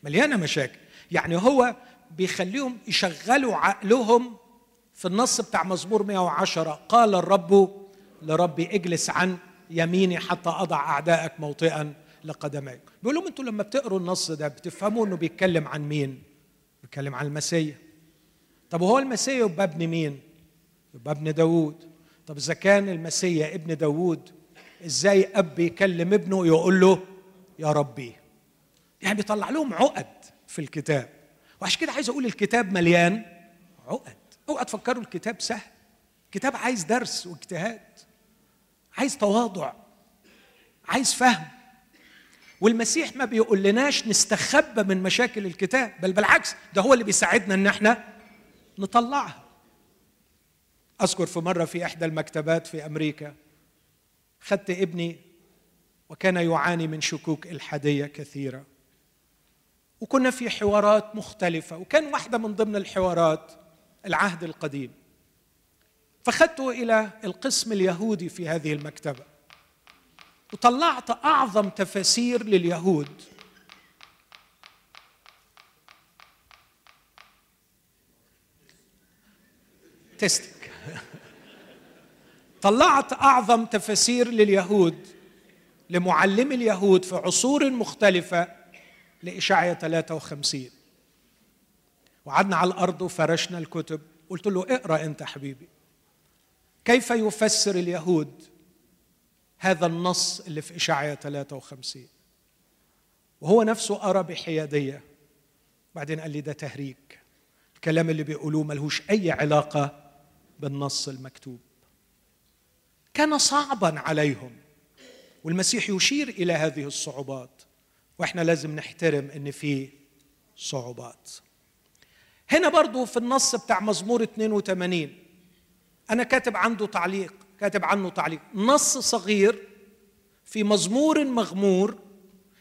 مليانة مشاكل. يعني هو بيخليهم يشغلوا عقلهم في النص بتاع مزمور 110 قال الرب لربي اجلس عن يميني حتى أضع أعدائك موطئا لقدميك. بيقول لهم أنتوا لما بتقروا النص ده بتفهموا إنه بيتكلم عن مين؟ بيتكلم عن المسيح. طب وهو المسيح يبقى ابن مين؟ يبقى ابن داوود. طب إذا كان المسيح ابن داوود إزاي أب يكلم ابنه يقول له يا ربي؟ يعني بيطلع لهم عقد في الكتاب. وعشان كده عايز أقول الكتاب مليان عقد. أوعى تفكروا الكتاب سهل. كتاب عايز درس واجتهاد. عايز تواضع. عايز فهم. والمسيح ما بيقول لناش نستخبى من مشاكل الكتاب بل بالعكس ده هو اللي بيساعدنا إن إحنا نطلعها. أذكر في مرة في إحدى المكتبات في أمريكا خدت ابني وكان يعاني من شكوك إلحادية كثيرة. وكنا في حوارات مختلفة وكان واحدة من ضمن الحوارات العهد القديم. فخدته إلى القسم اليهودي في هذه المكتبة وطلعت أعظم تفاسير لليهود. تستك (laughs) طلعت أعظم تفاسير لليهود لمعلمي اليهود في عصور مختلفة لإشعيا 53 وقعدنا على الأرض وفرشنا الكتب. قلت له اقرأ أنت حبيبي. كيف يفسر اليهود هذا النص اللي في إشعيا 53 وهو نفسه أرى بحيادية. بعدين قال لي ده تهريج. الكلام اللي بيقولوه ملهوش أي علاقة بالنص المكتوب. كان صعبا عليهم. والمسيح يشير إلى هذه الصعوبات. وإحنا لازم نحترم إن في صعوبات. هنا برضو في النص بتاع مزمور 82 أنا كاتب عنده تعليق كاتب عنه تعليق. نص صغير في مزمور مغمور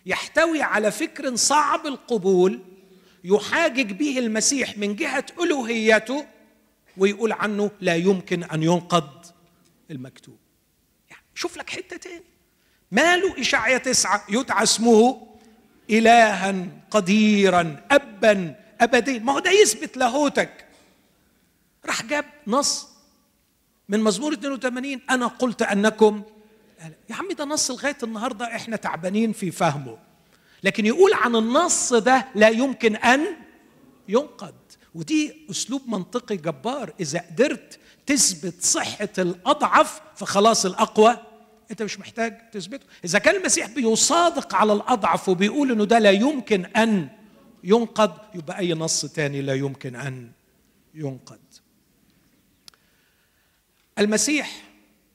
يحتوي على فكر صعب القبول يحاجج به المسيح من جهة ألوهيته ويقول عنه لا يمكن أن ينقض المكتوب. يعني شوف لك حتة تاني. ماله إشعيا تسعة يدعى اسمه إلها قديرا أبا أبدين ما هو ده يثبت لاهوتك. راح جاب نص من مزمور 82 أنا قلت أنكم يا عم ده نص لغاية النهاردة إحنا تعبانين في فهمه. لكن يقول عن النص ده لا يمكن أن ينقد ودي أسلوب منطقي جبار. إذا قدرت تثبت صحة الأضعف فخلاص الأقوى أنت مش محتاج تثبته. إذا كان المسيح بيصادق على الأضعف وبيقول إنه ده لا يمكن أن ينقد يبقى أي نص تاني لا يمكن أن ينقد المسيح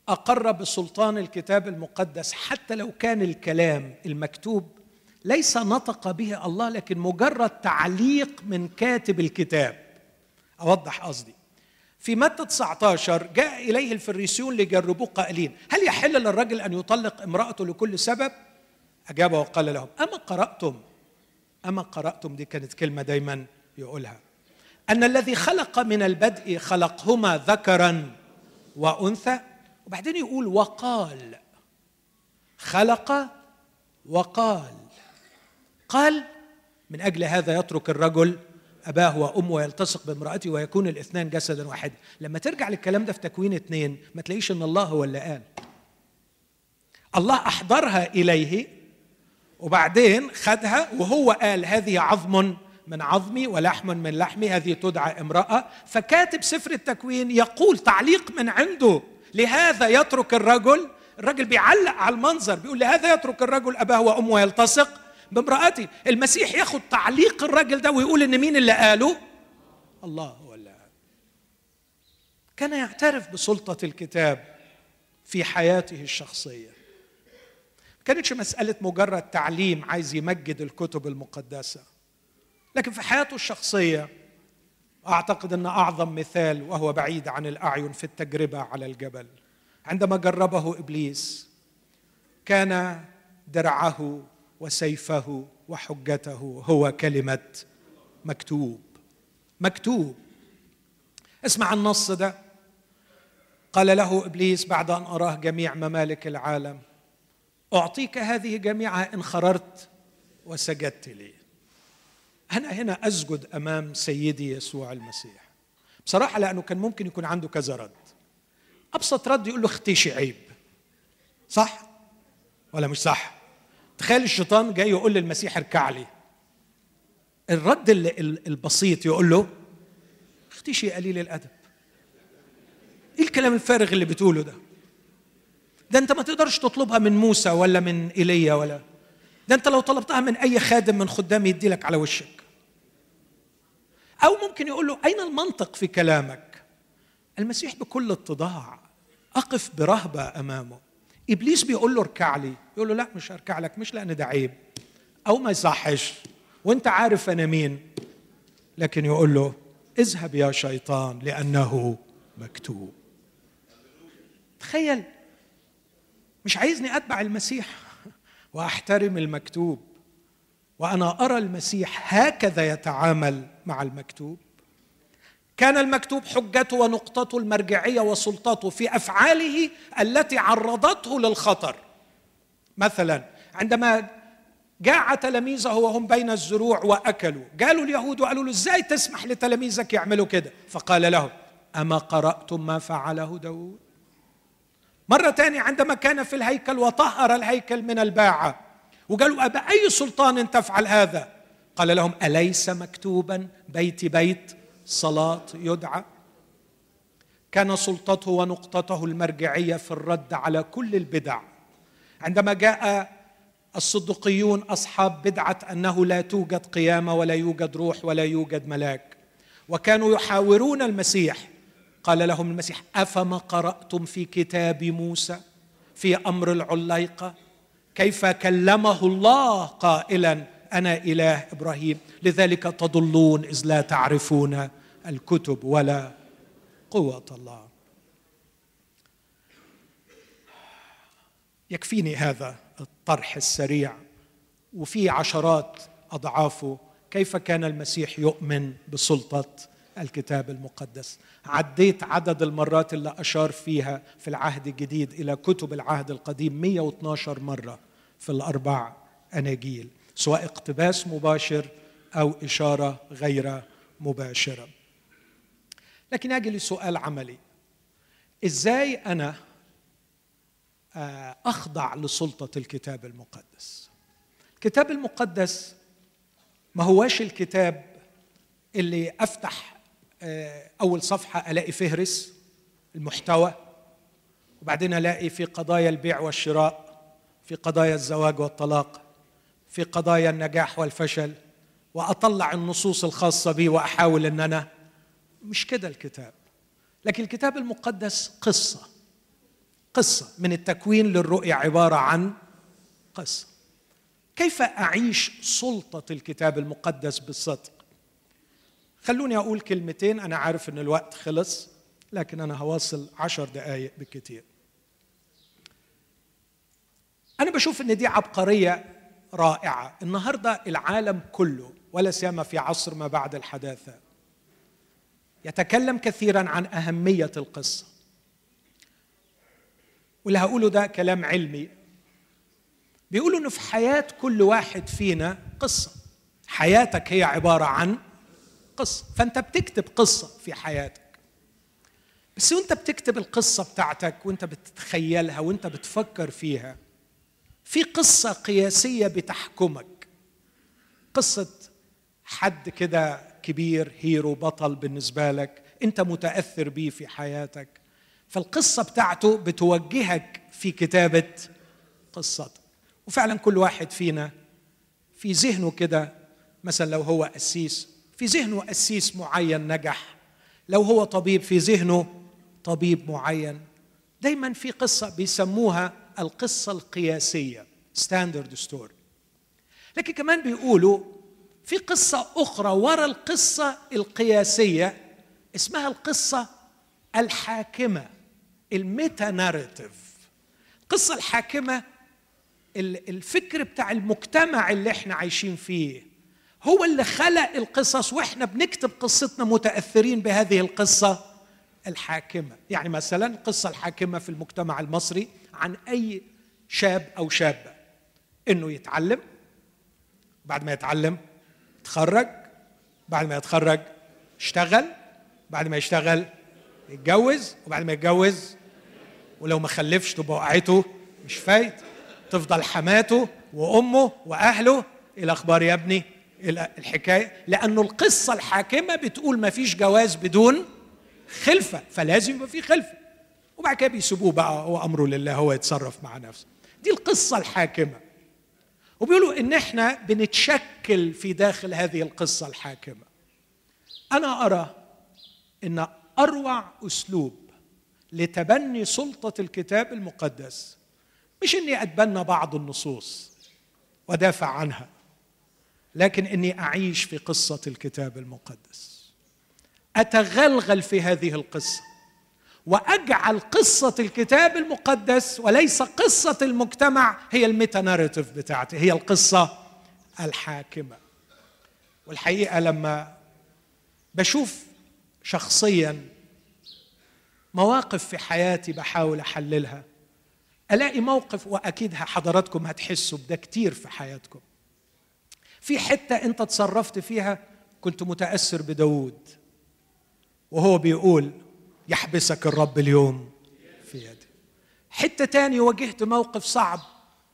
أقر بسلطان الكتاب المقدس حتى لو كان الكلام المكتوب ليس نطق به الله لكن مجرد تعليق من كاتب الكتاب. أوضح قصدي. في متى 19 جاء إليه الفريسيون ليجربوه قائلين هل يحل للرجل أن يطلق امرأته لكل سبب؟ أجاب وقال لهم أما قرأتم؟ أما قرأتم؟ دي كانت كلمة دايما يقولها. أن الذي خلق من البدء خلقهما ذكرا وأنثى. وبعدين يقول وقال. خلق وقال. قال من أجل هذا يترك الرجل أباه وأمه ويلتصق بامرأته ويكون الاثنان جسدا واحدا. لما ترجع للكلام ده في تكوين اثنين ما تلاقيش أن الله هو اللي قال. الله أحضرها إليه وبعدين خدها وهو قال هذه عظم من عظمي ولحم من لحمي هذه تدعى امرأة. فكاتب سفر التكوين يقول تعليق من عنده لهذا يترك الرجل. الرجل بيعلق على المنظر بيقول لهذا يترك الرجل أباه وأمه ويلتصق بامرأته المسيح ياخد تعليق الراجل ده ويقول إن مين اللي قاله؟ الله هو اللي قال كان يعترف بسلطة الكتاب في حياته الشخصية. ما كانتش مسألة مجرد تعليم عايز يمجد الكتب المقدسة لكن في حياته الشخصية أعتقد أن أعظم مثال وهو بعيد عن الأعين في التجربة على الجبل. عندما جربه إبليس كان درعه وسيفه وحجته هو كلمة مكتوب. مكتوب. اسمع النص ده. قال له إبليس بعد أن أراه جميع ممالك العالم أعطيك هذه جميعها إن خررت وسجدت لي. أنا هنا أسجد أمام سيدي يسوع المسيح. بصراحة لأنه كان ممكن يكون عنده كذا رد. أبسط رد يقول له اختشي عيب صح ولا مش صح؟ تخيل الشيطان جاي يقول للمسيح اركع لي. الرد البسيط يقول له اختشي قليل الأدب. إيه الكلام الفارغ اللي بتقوله ده؟ ده أنت ما تقدرش تطلبها من موسى ولا من إيليا ولا ده أنت لو طلبتها من أي خادم من خدام يدي لك على وشك. أو ممكن يقول له أين المنطق في كلامك؟ المسيح بكل اتضاع أقف برهبة أمامه. إبليس بيقول له اركع لي. يقول له لا مش هركع لك مش لأن ده عيب. أو ما يصحش. وأنت عارف أنا مين. لكن يقول له اذهب يا شيطان لأنه مكتوب. تخيل. مش عايزني أتبع المسيح (laughs) وأحترم المكتوب. وأنا أرى المسيح هكذا يتعامل مع المكتوب. كان المكتوب حجته ونقطته المرجعية وسلطته في أفعاله التي عرضته للخطر. مثلا عندما جاع تلاميذه وهم بين الزروع وأكلوا قالوا اليهود وقالوا له إزاي تسمح لتلاميذك يعملوا كده؟ فقال لهم أما قرأتم ما فعله داود؟ مرة تانية عندما كان في الهيكل وطهر الهيكل من الباعة وقالوا أبأي سلطان تفعل هذا؟ قال لهم أليس مكتوبا بيت بيت؟ صلاة يدعى. كان سلطته ونقطته المرجعية في الرد على كل البدع. عندما جاء الصدقيون أصحاب بدعة أنه لا توجد قيامه ولا يوجد روح ولا يوجد ملاك. وكانوا يحاورون المسيح. قال لهم المسيح أفما قرأتم في كتاب موسى في أمر العليقة؟ كيف كلمه الله قائلا أنا إله إبراهيم. لذلك تضلون إذ لا تعرفون الكتب ولا قوة الله. يكفيني هذا الطرح السريع. وفي عشرات أضعافه كيف كان المسيح يؤمن بسلطة الكتاب المقدس. عديت عدد المرات اللي أشار فيها في العهد الجديد إلى كتب العهد القديم 112 مرة في الأربع أناجيل سواء اقتباس مباشر أو إشارة غير مباشرة. لكن أجي لسؤال عملي. إزاي أنا آه، أخضع لسلطة الكتاب المقدس؟ الكتاب المقدس ما هواش الكتاب اللي أفتح آه، أول صفحة ألاقي فهرس المحتوى وبعدين ألاقي في قضايا البيع والشراء في قضايا الزواج والطلاق في قضايا النجاح والفشل وأطلع النصوص الخاصة بي وأحاول إن أنا مش كده الكتاب لكن الكتاب المقدس قصة قصة من التكوين للرؤيه عبارة عن قصة. كيف أعيش سلطة الكتاب المقدس بالصدق؟ خلوني أقول كلمتين أنا عارف إن الوقت خلص لكن أنا هواصل عشر دقائق بالكثير أنا بشوف إن دي عبقرية رائعة. النهارده العالم كله ولا سيما في عصر ما بعد الحداثة يتكلم كثيرا عن أهمية القصة. واللي هقوله ده كلام علمي. بيقولوا إنه في حياة كل واحد فينا قصة. حياتك هي عبارة عن قصة. فأنت بتكتب قصة في حياتك. بس وأنت بتكتب القصة بتاعتك وأنت بتتخيلها وأنت بتفكر فيها في قصة قياسية بتحكمك. قصة حد كده كبير هيرو بطل بالنسبة لك أنت متأثر بيه في حياتك. فالقصة بتاعته بتوجهك في كتابة قصتك. وفعلا كل واحد فينا في ذهنه كده مثلا لو هو قسيس في ذهنه قسيس معين نجح. لو هو طبيب في ذهنه طبيب معين. دايما في قصة بيسموها القصة القياسية standard story لكن كمان بيقولوا في قصة أخرى ورا القصة القياسية اسمها القصة الحاكمة ال meta narrative القصة الحاكمه الفكر بتاع المجتمع اللي إحنا عايشين فيه. هو اللي خلق القصص وإحنا بنكتب قصتنا متأثرين بهذه القصة الحاكمة. يعني مثلا القصة الحاكمة في المجتمع المصري عن أي شاب أو شابة. إنه يتعلم بعد ما يتعلم يتخرج بعد ما يتخرج يشتغل بعد ما يشتغل يتجوز وبعد ما يتجوز ولو ما خلفش تبقى وقعته مش فايت تفضل حماته وأمه وأهله. إيه الأخبار يا ابني؟ الحكاية؟ لأنه القصة الحاكمة بتقول ما فيش جواز بدون خلفة فلازم يبقى في خلفة. وبعد كده بيسيبوه بقى هو أمره لله هو يتصرف مع نفسه. دي القصة الحاكمة. وبيقولوا إن إحنا بنتشكل في داخل هذه القصة الحاكمة. أنا أرى إن أروع أسلوب لتبني سلطة الكتاب المقدس مش إني أتبنى بعض النصوص ودافع عنها لكن إني أعيش في قصة الكتاب المقدس. أتغلغل في هذه القصة. وأجعل قصة الكتاب المقدس وليس قصة المجتمع هي الميتا ناريتيف بتاعتي هي القصة الحاكمة. والحقيقة لما بشوف شخصيا مواقف في حياتي بحاول أحللها ألاقي موقف وأكيد حضراتكم هتحسوا بده كتير في حياتكم. في حتة أنت تصرفت فيها كنت متأثر بداود وهو بيقول يحبسك الرب اليوم في يدي. حتة تاني واجهت موقف صعب.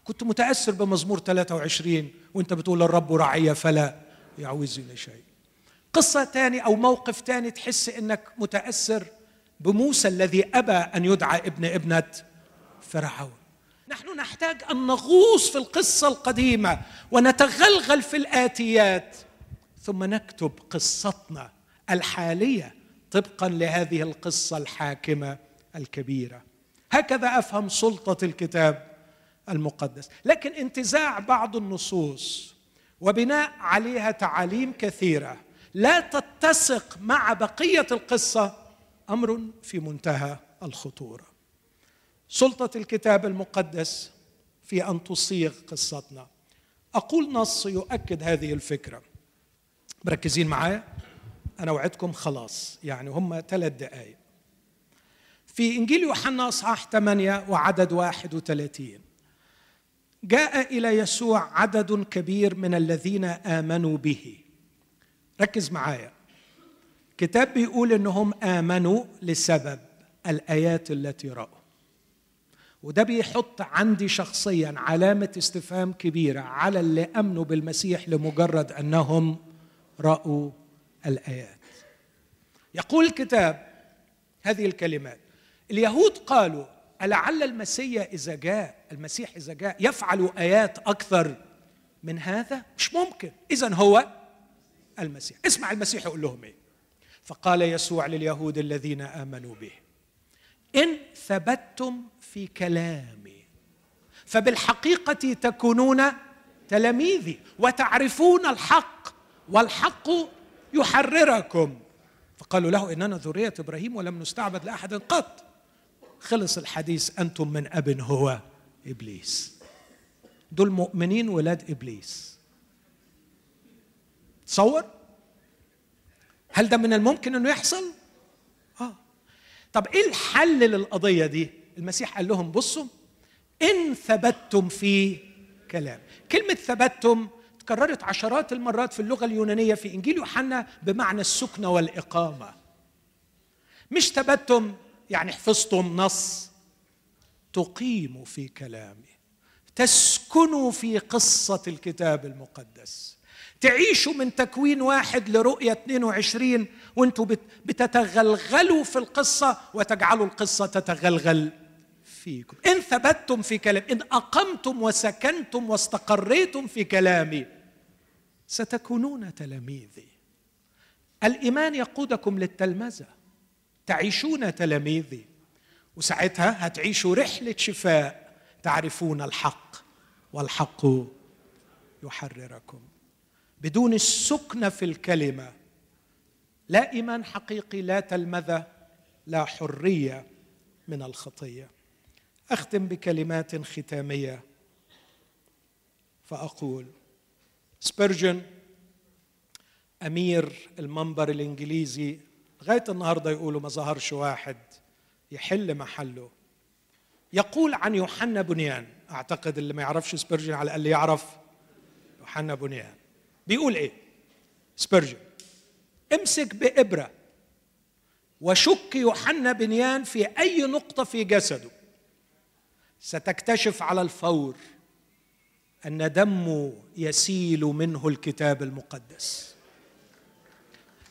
كنت متأثر بمزمور 23 وانت بتقول الرب رعي فلا يعوزني شيء. قصة تاني أو موقف تاني تحس إنك متأثر بموسى الذي أبى أن يدعى ابن ابنة فرعون. نحن نحتاج أن نغوص في القصة القديمة ونتغلغل في الآتيات ثم نكتب قصتنا الحالية طبقا لهذه القصة الحاكمة الكبيرة. هكذا أفهم سلطة الكتاب المقدس. لكن انتزاع بعض النصوص وبناء عليها تعاليم كثيرة لا تتسق مع بقية القصة أمر في منتهى الخطورة. سلطة الكتاب المقدس في أن تصيغ قصتنا. أقول نص يؤكد هذه الفكرة. مركزين معايا؟ أنا وعدكم خلاص. يعني هم ثلاث دقائق في إنجيل يوحنا أصحاح 8 وعدد 31 جاء إلى يسوع عدد كبير من الذين آمنوا به. ركز معايا. كتاب بيقول إنهم آمنوا لسبب الآيات التي رأوا. وده بيحط عندي شخصيا علامة استفهام كبيرة على اللي آمنوا بالمسيح لمجرد إنهم رأوا الآيات. يقول الكتاب هذه الكلمات. اليهود قالوا ألعل المسيح إذا جاء المسيح إذا جاء يفعل آيات أكثر من هذا؟ مش ممكن. إذا هو المسيح. اسمع المسيح يقول لهم إيه. فقال يسوع لليهود الذين آمنوا به إن ثبتتم في كلامي فبالحقيقة تكونون تلاميذي وتعرفون الحق والحق يحرركم. فقالوا له إننا ذرية إبراهيم ولم نستعبد لأحد قط. خلص الحديث أنتم من أب هو إبليس. دول مؤمنين ولاد إبليس. تصور؟ هل ده من الممكن إنه يحصل؟ آه. طب إيه الحل للقضية دي؟ المسيح قال لهم بصوا إن ثبتتم في كلام. كلمة ثبتتم تكررت عشرات المرات في اللغة اليونانية في إنجيل يوحنا بمعنى السكنه والإقامة. مش ثبتتم يعني حفظتم نص. تقيموا في كلامي. تسكنوا في قصة الكتاب المقدس. تعيشوا من تكوين واحد لرؤية 22 وانتوا بتتغلغلوا في القصة وتجعلوا القصة تتغلغل فيكم. إن ثبتتم في كلام إن أقمتم وسكنتم واستقريتم في كلامي ستكونون تلاميذي. الإيمان يقودكم للتلمذة. تعيشون تلاميذي. وساعتها هتعيشوا رحلة شفاء. تعرفون الحق والحق يحرركم. بدون السكنة في الكلمة. لا إيمان حقيقي لا تلمذة لا حرية من الخطية. أختم بكلمات ختامية. فأقول سبيرجن أمير المنبر الإنجليزي لغاية النهاردة يقولوا ما ظهرش واحد يحل محله. يقول عن يوحنا بنيان أعتقد اللي ما يعرفش سبيرجن على الأقل يعرف يوحنا بنيان. بيقول إيه؟ سبيرجن امسك بإبرة وشك يوحنا بنيان في أي نقطة في جسده. ستكتشف على الفور أن دمه يسيل منه الكتاب المقدس.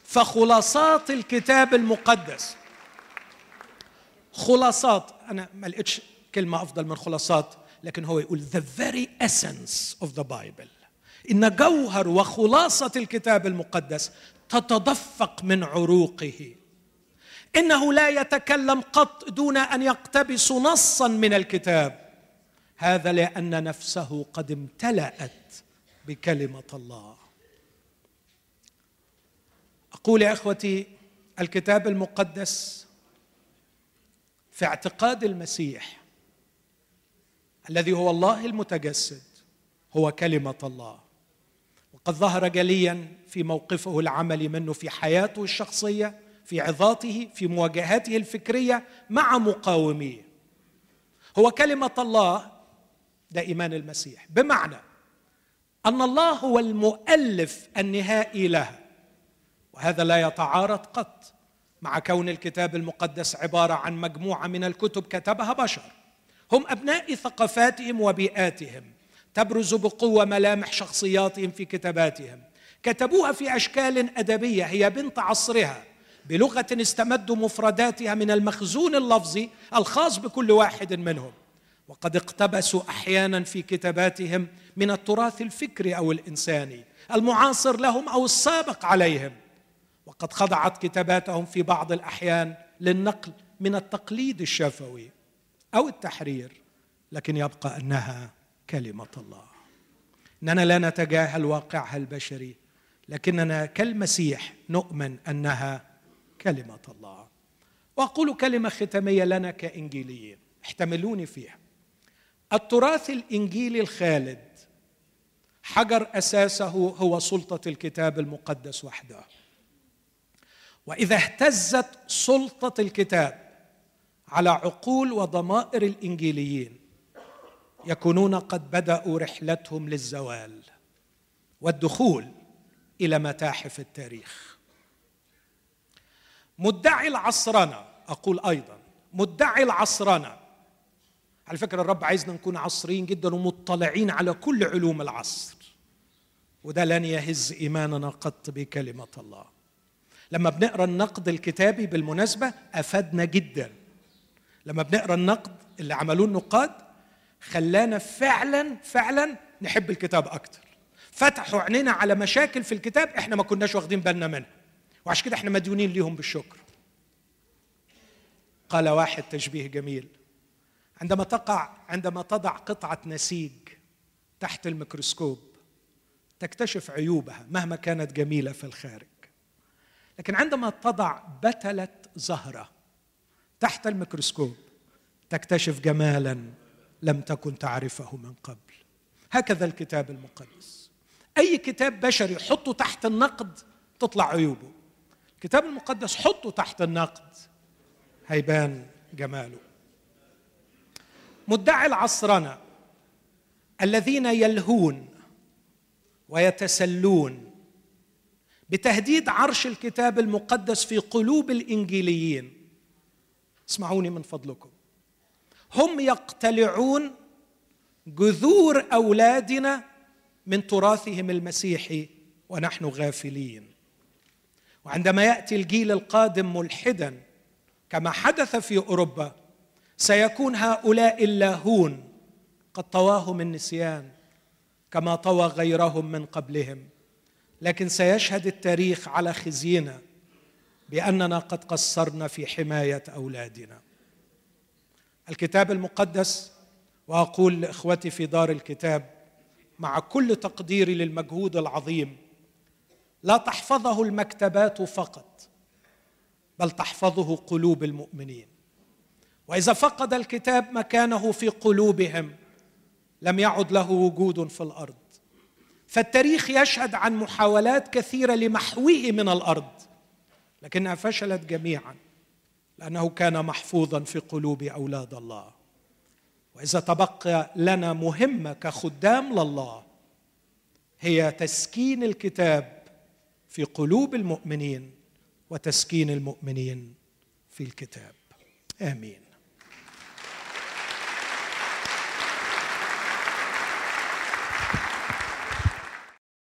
فخلاصات الكتاب المقدس خلاصات أنا ما لقيتش كلمة أفضل من خلاصات لكن هو يقول the very essence of the Bible. إن جوهر وخلاصة الكتاب المقدس تتدفق من عروقه. إنه لا يتكلم قط دون أن يقتبس نصا من الكتاب. هذا لأن نفسه قد امتلأت بكلمة الله. أقول يا إخوتي الكتاب المقدس في اعتقاد المسيح الذي هو الله المتجسد هو كلمة الله. قد ظهر جليا في موقفه العملي منه في حياته الشخصية في عظاته في مواجهاته الفكرية مع مقاوميه. هو كلمة الله ده إيمان المسيح. بمعنى أن الله هو المؤلف النهائي لها. وهذا لا يتعارض قط مع كون الكتاب المقدس عبارة عن مجموعة من الكتب كتبها بشر. هم أبناء ثقافاتهم وبيئاتهم. تبرز بقوة ملامح شخصياتهم في كتاباتهم. كتبوها في أشكال أدبية هي بنت عصرها. بلغة استمد مفرداتها من المخزون اللفظي الخاص بكل واحد منهم. وقد اقتبسوا أحيانا في كتاباتهم من التراث الفكري أو الإنساني المعاصر لهم أو السابق عليهم. وقد خضعت كتاباتهم في بعض الأحيان للنقل من التقليد الشفوي أو التحرير لكن يبقى أنها كلمة الله. اننا لا نتجاهل واقعها البشري لكننا كالمسيح نؤمن أنها كلمة الله. وأقول كلمة ختامية لنا كإنجيليين احتملوني فيها. التراث الإنجيلي الخالد حجر أساسه هو سلطة الكتاب المقدس وحده. وإذا اهتزت سلطة الكتاب على عقول وضمائر الإنجيليين يكونون قد بدأوا رحلتهم للزوال والدخول إلى متاحف التاريخ. مدعي العصرنه أقول أيضا مدعي العصرنه على فكرة الرب عايزنا نكون عصريين جدا ومطلعين على كل علوم العصر. وده لن يهز إيماننا قط بكلمة الله. لما بنقرأ النقد الكتابي بالمناسبة أفادنا جدا. لما بنقرأ النقد اللي عملوه النقاد خلانا فعلا فعلا نحب الكتاب أكتر. فتحوا عينينا على مشاكل في الكتاب إحنا ما كناش واخدين بالنا منها. وعشان كده إحنا مديونين ليهم بالشكر. قال واحد تشبيه جميل. عندما تقع عندما تضع قطعة نسيج تحت الميكروسكوب تكتشف عيوبها مهما كانت جميلة في الخارج. لكن عندما تضع بتلة زهرة تحت الميكروسكوب تكتشف جمالا لم تكن تعرفه من قبل. هكذا الكتاب المقدس. أي كتاب بشري حطه تحت النقد تطلع عيوبه. الكتاب المقدس حطه تحت النقد هيبان جماله. مدعي العصرنه الذين يلهون ويتسلون بتهديد عرش الكتاب المقدس في قلوب الإنجيليين. اسمعوني من فضلكم. هم يقتلعون جذور أولادنا من تراثهم المسيحي ونحن غافلين. وعندما يأتي الجيل القادم ملحدا كما حدث في أوروبا سيكون هؤلاء اللاهون قد طواهم النسيان كما طوى غيرهم من قبلهم. لكن سيشهد التاريخ على خزينا بأننا قد قصرنا في حماية أولادنا. الكتاب المقدس وأقول لإخوتي في دار الكتاب مع كل تقديري للمجهود العظيم لا تحفظه المكتبات فقط بل تحفظه قلوب المؤمنين. وإذا فقد الكتاب مكانه في قلوبهم لم يعد له وجود في الأرض. فالتاريخ يشهد عن محاولات كثيرة لمحوه من الأرض لكنها فشلت جميعا لأنه كان محفوظا في قلوب أولاد الله. وإذا تبقى لنا مهمة كخدام لله هي تسكين الكتاب في قلوب المؤمنين وتسكين المؤمنين في الكتاب. آمين.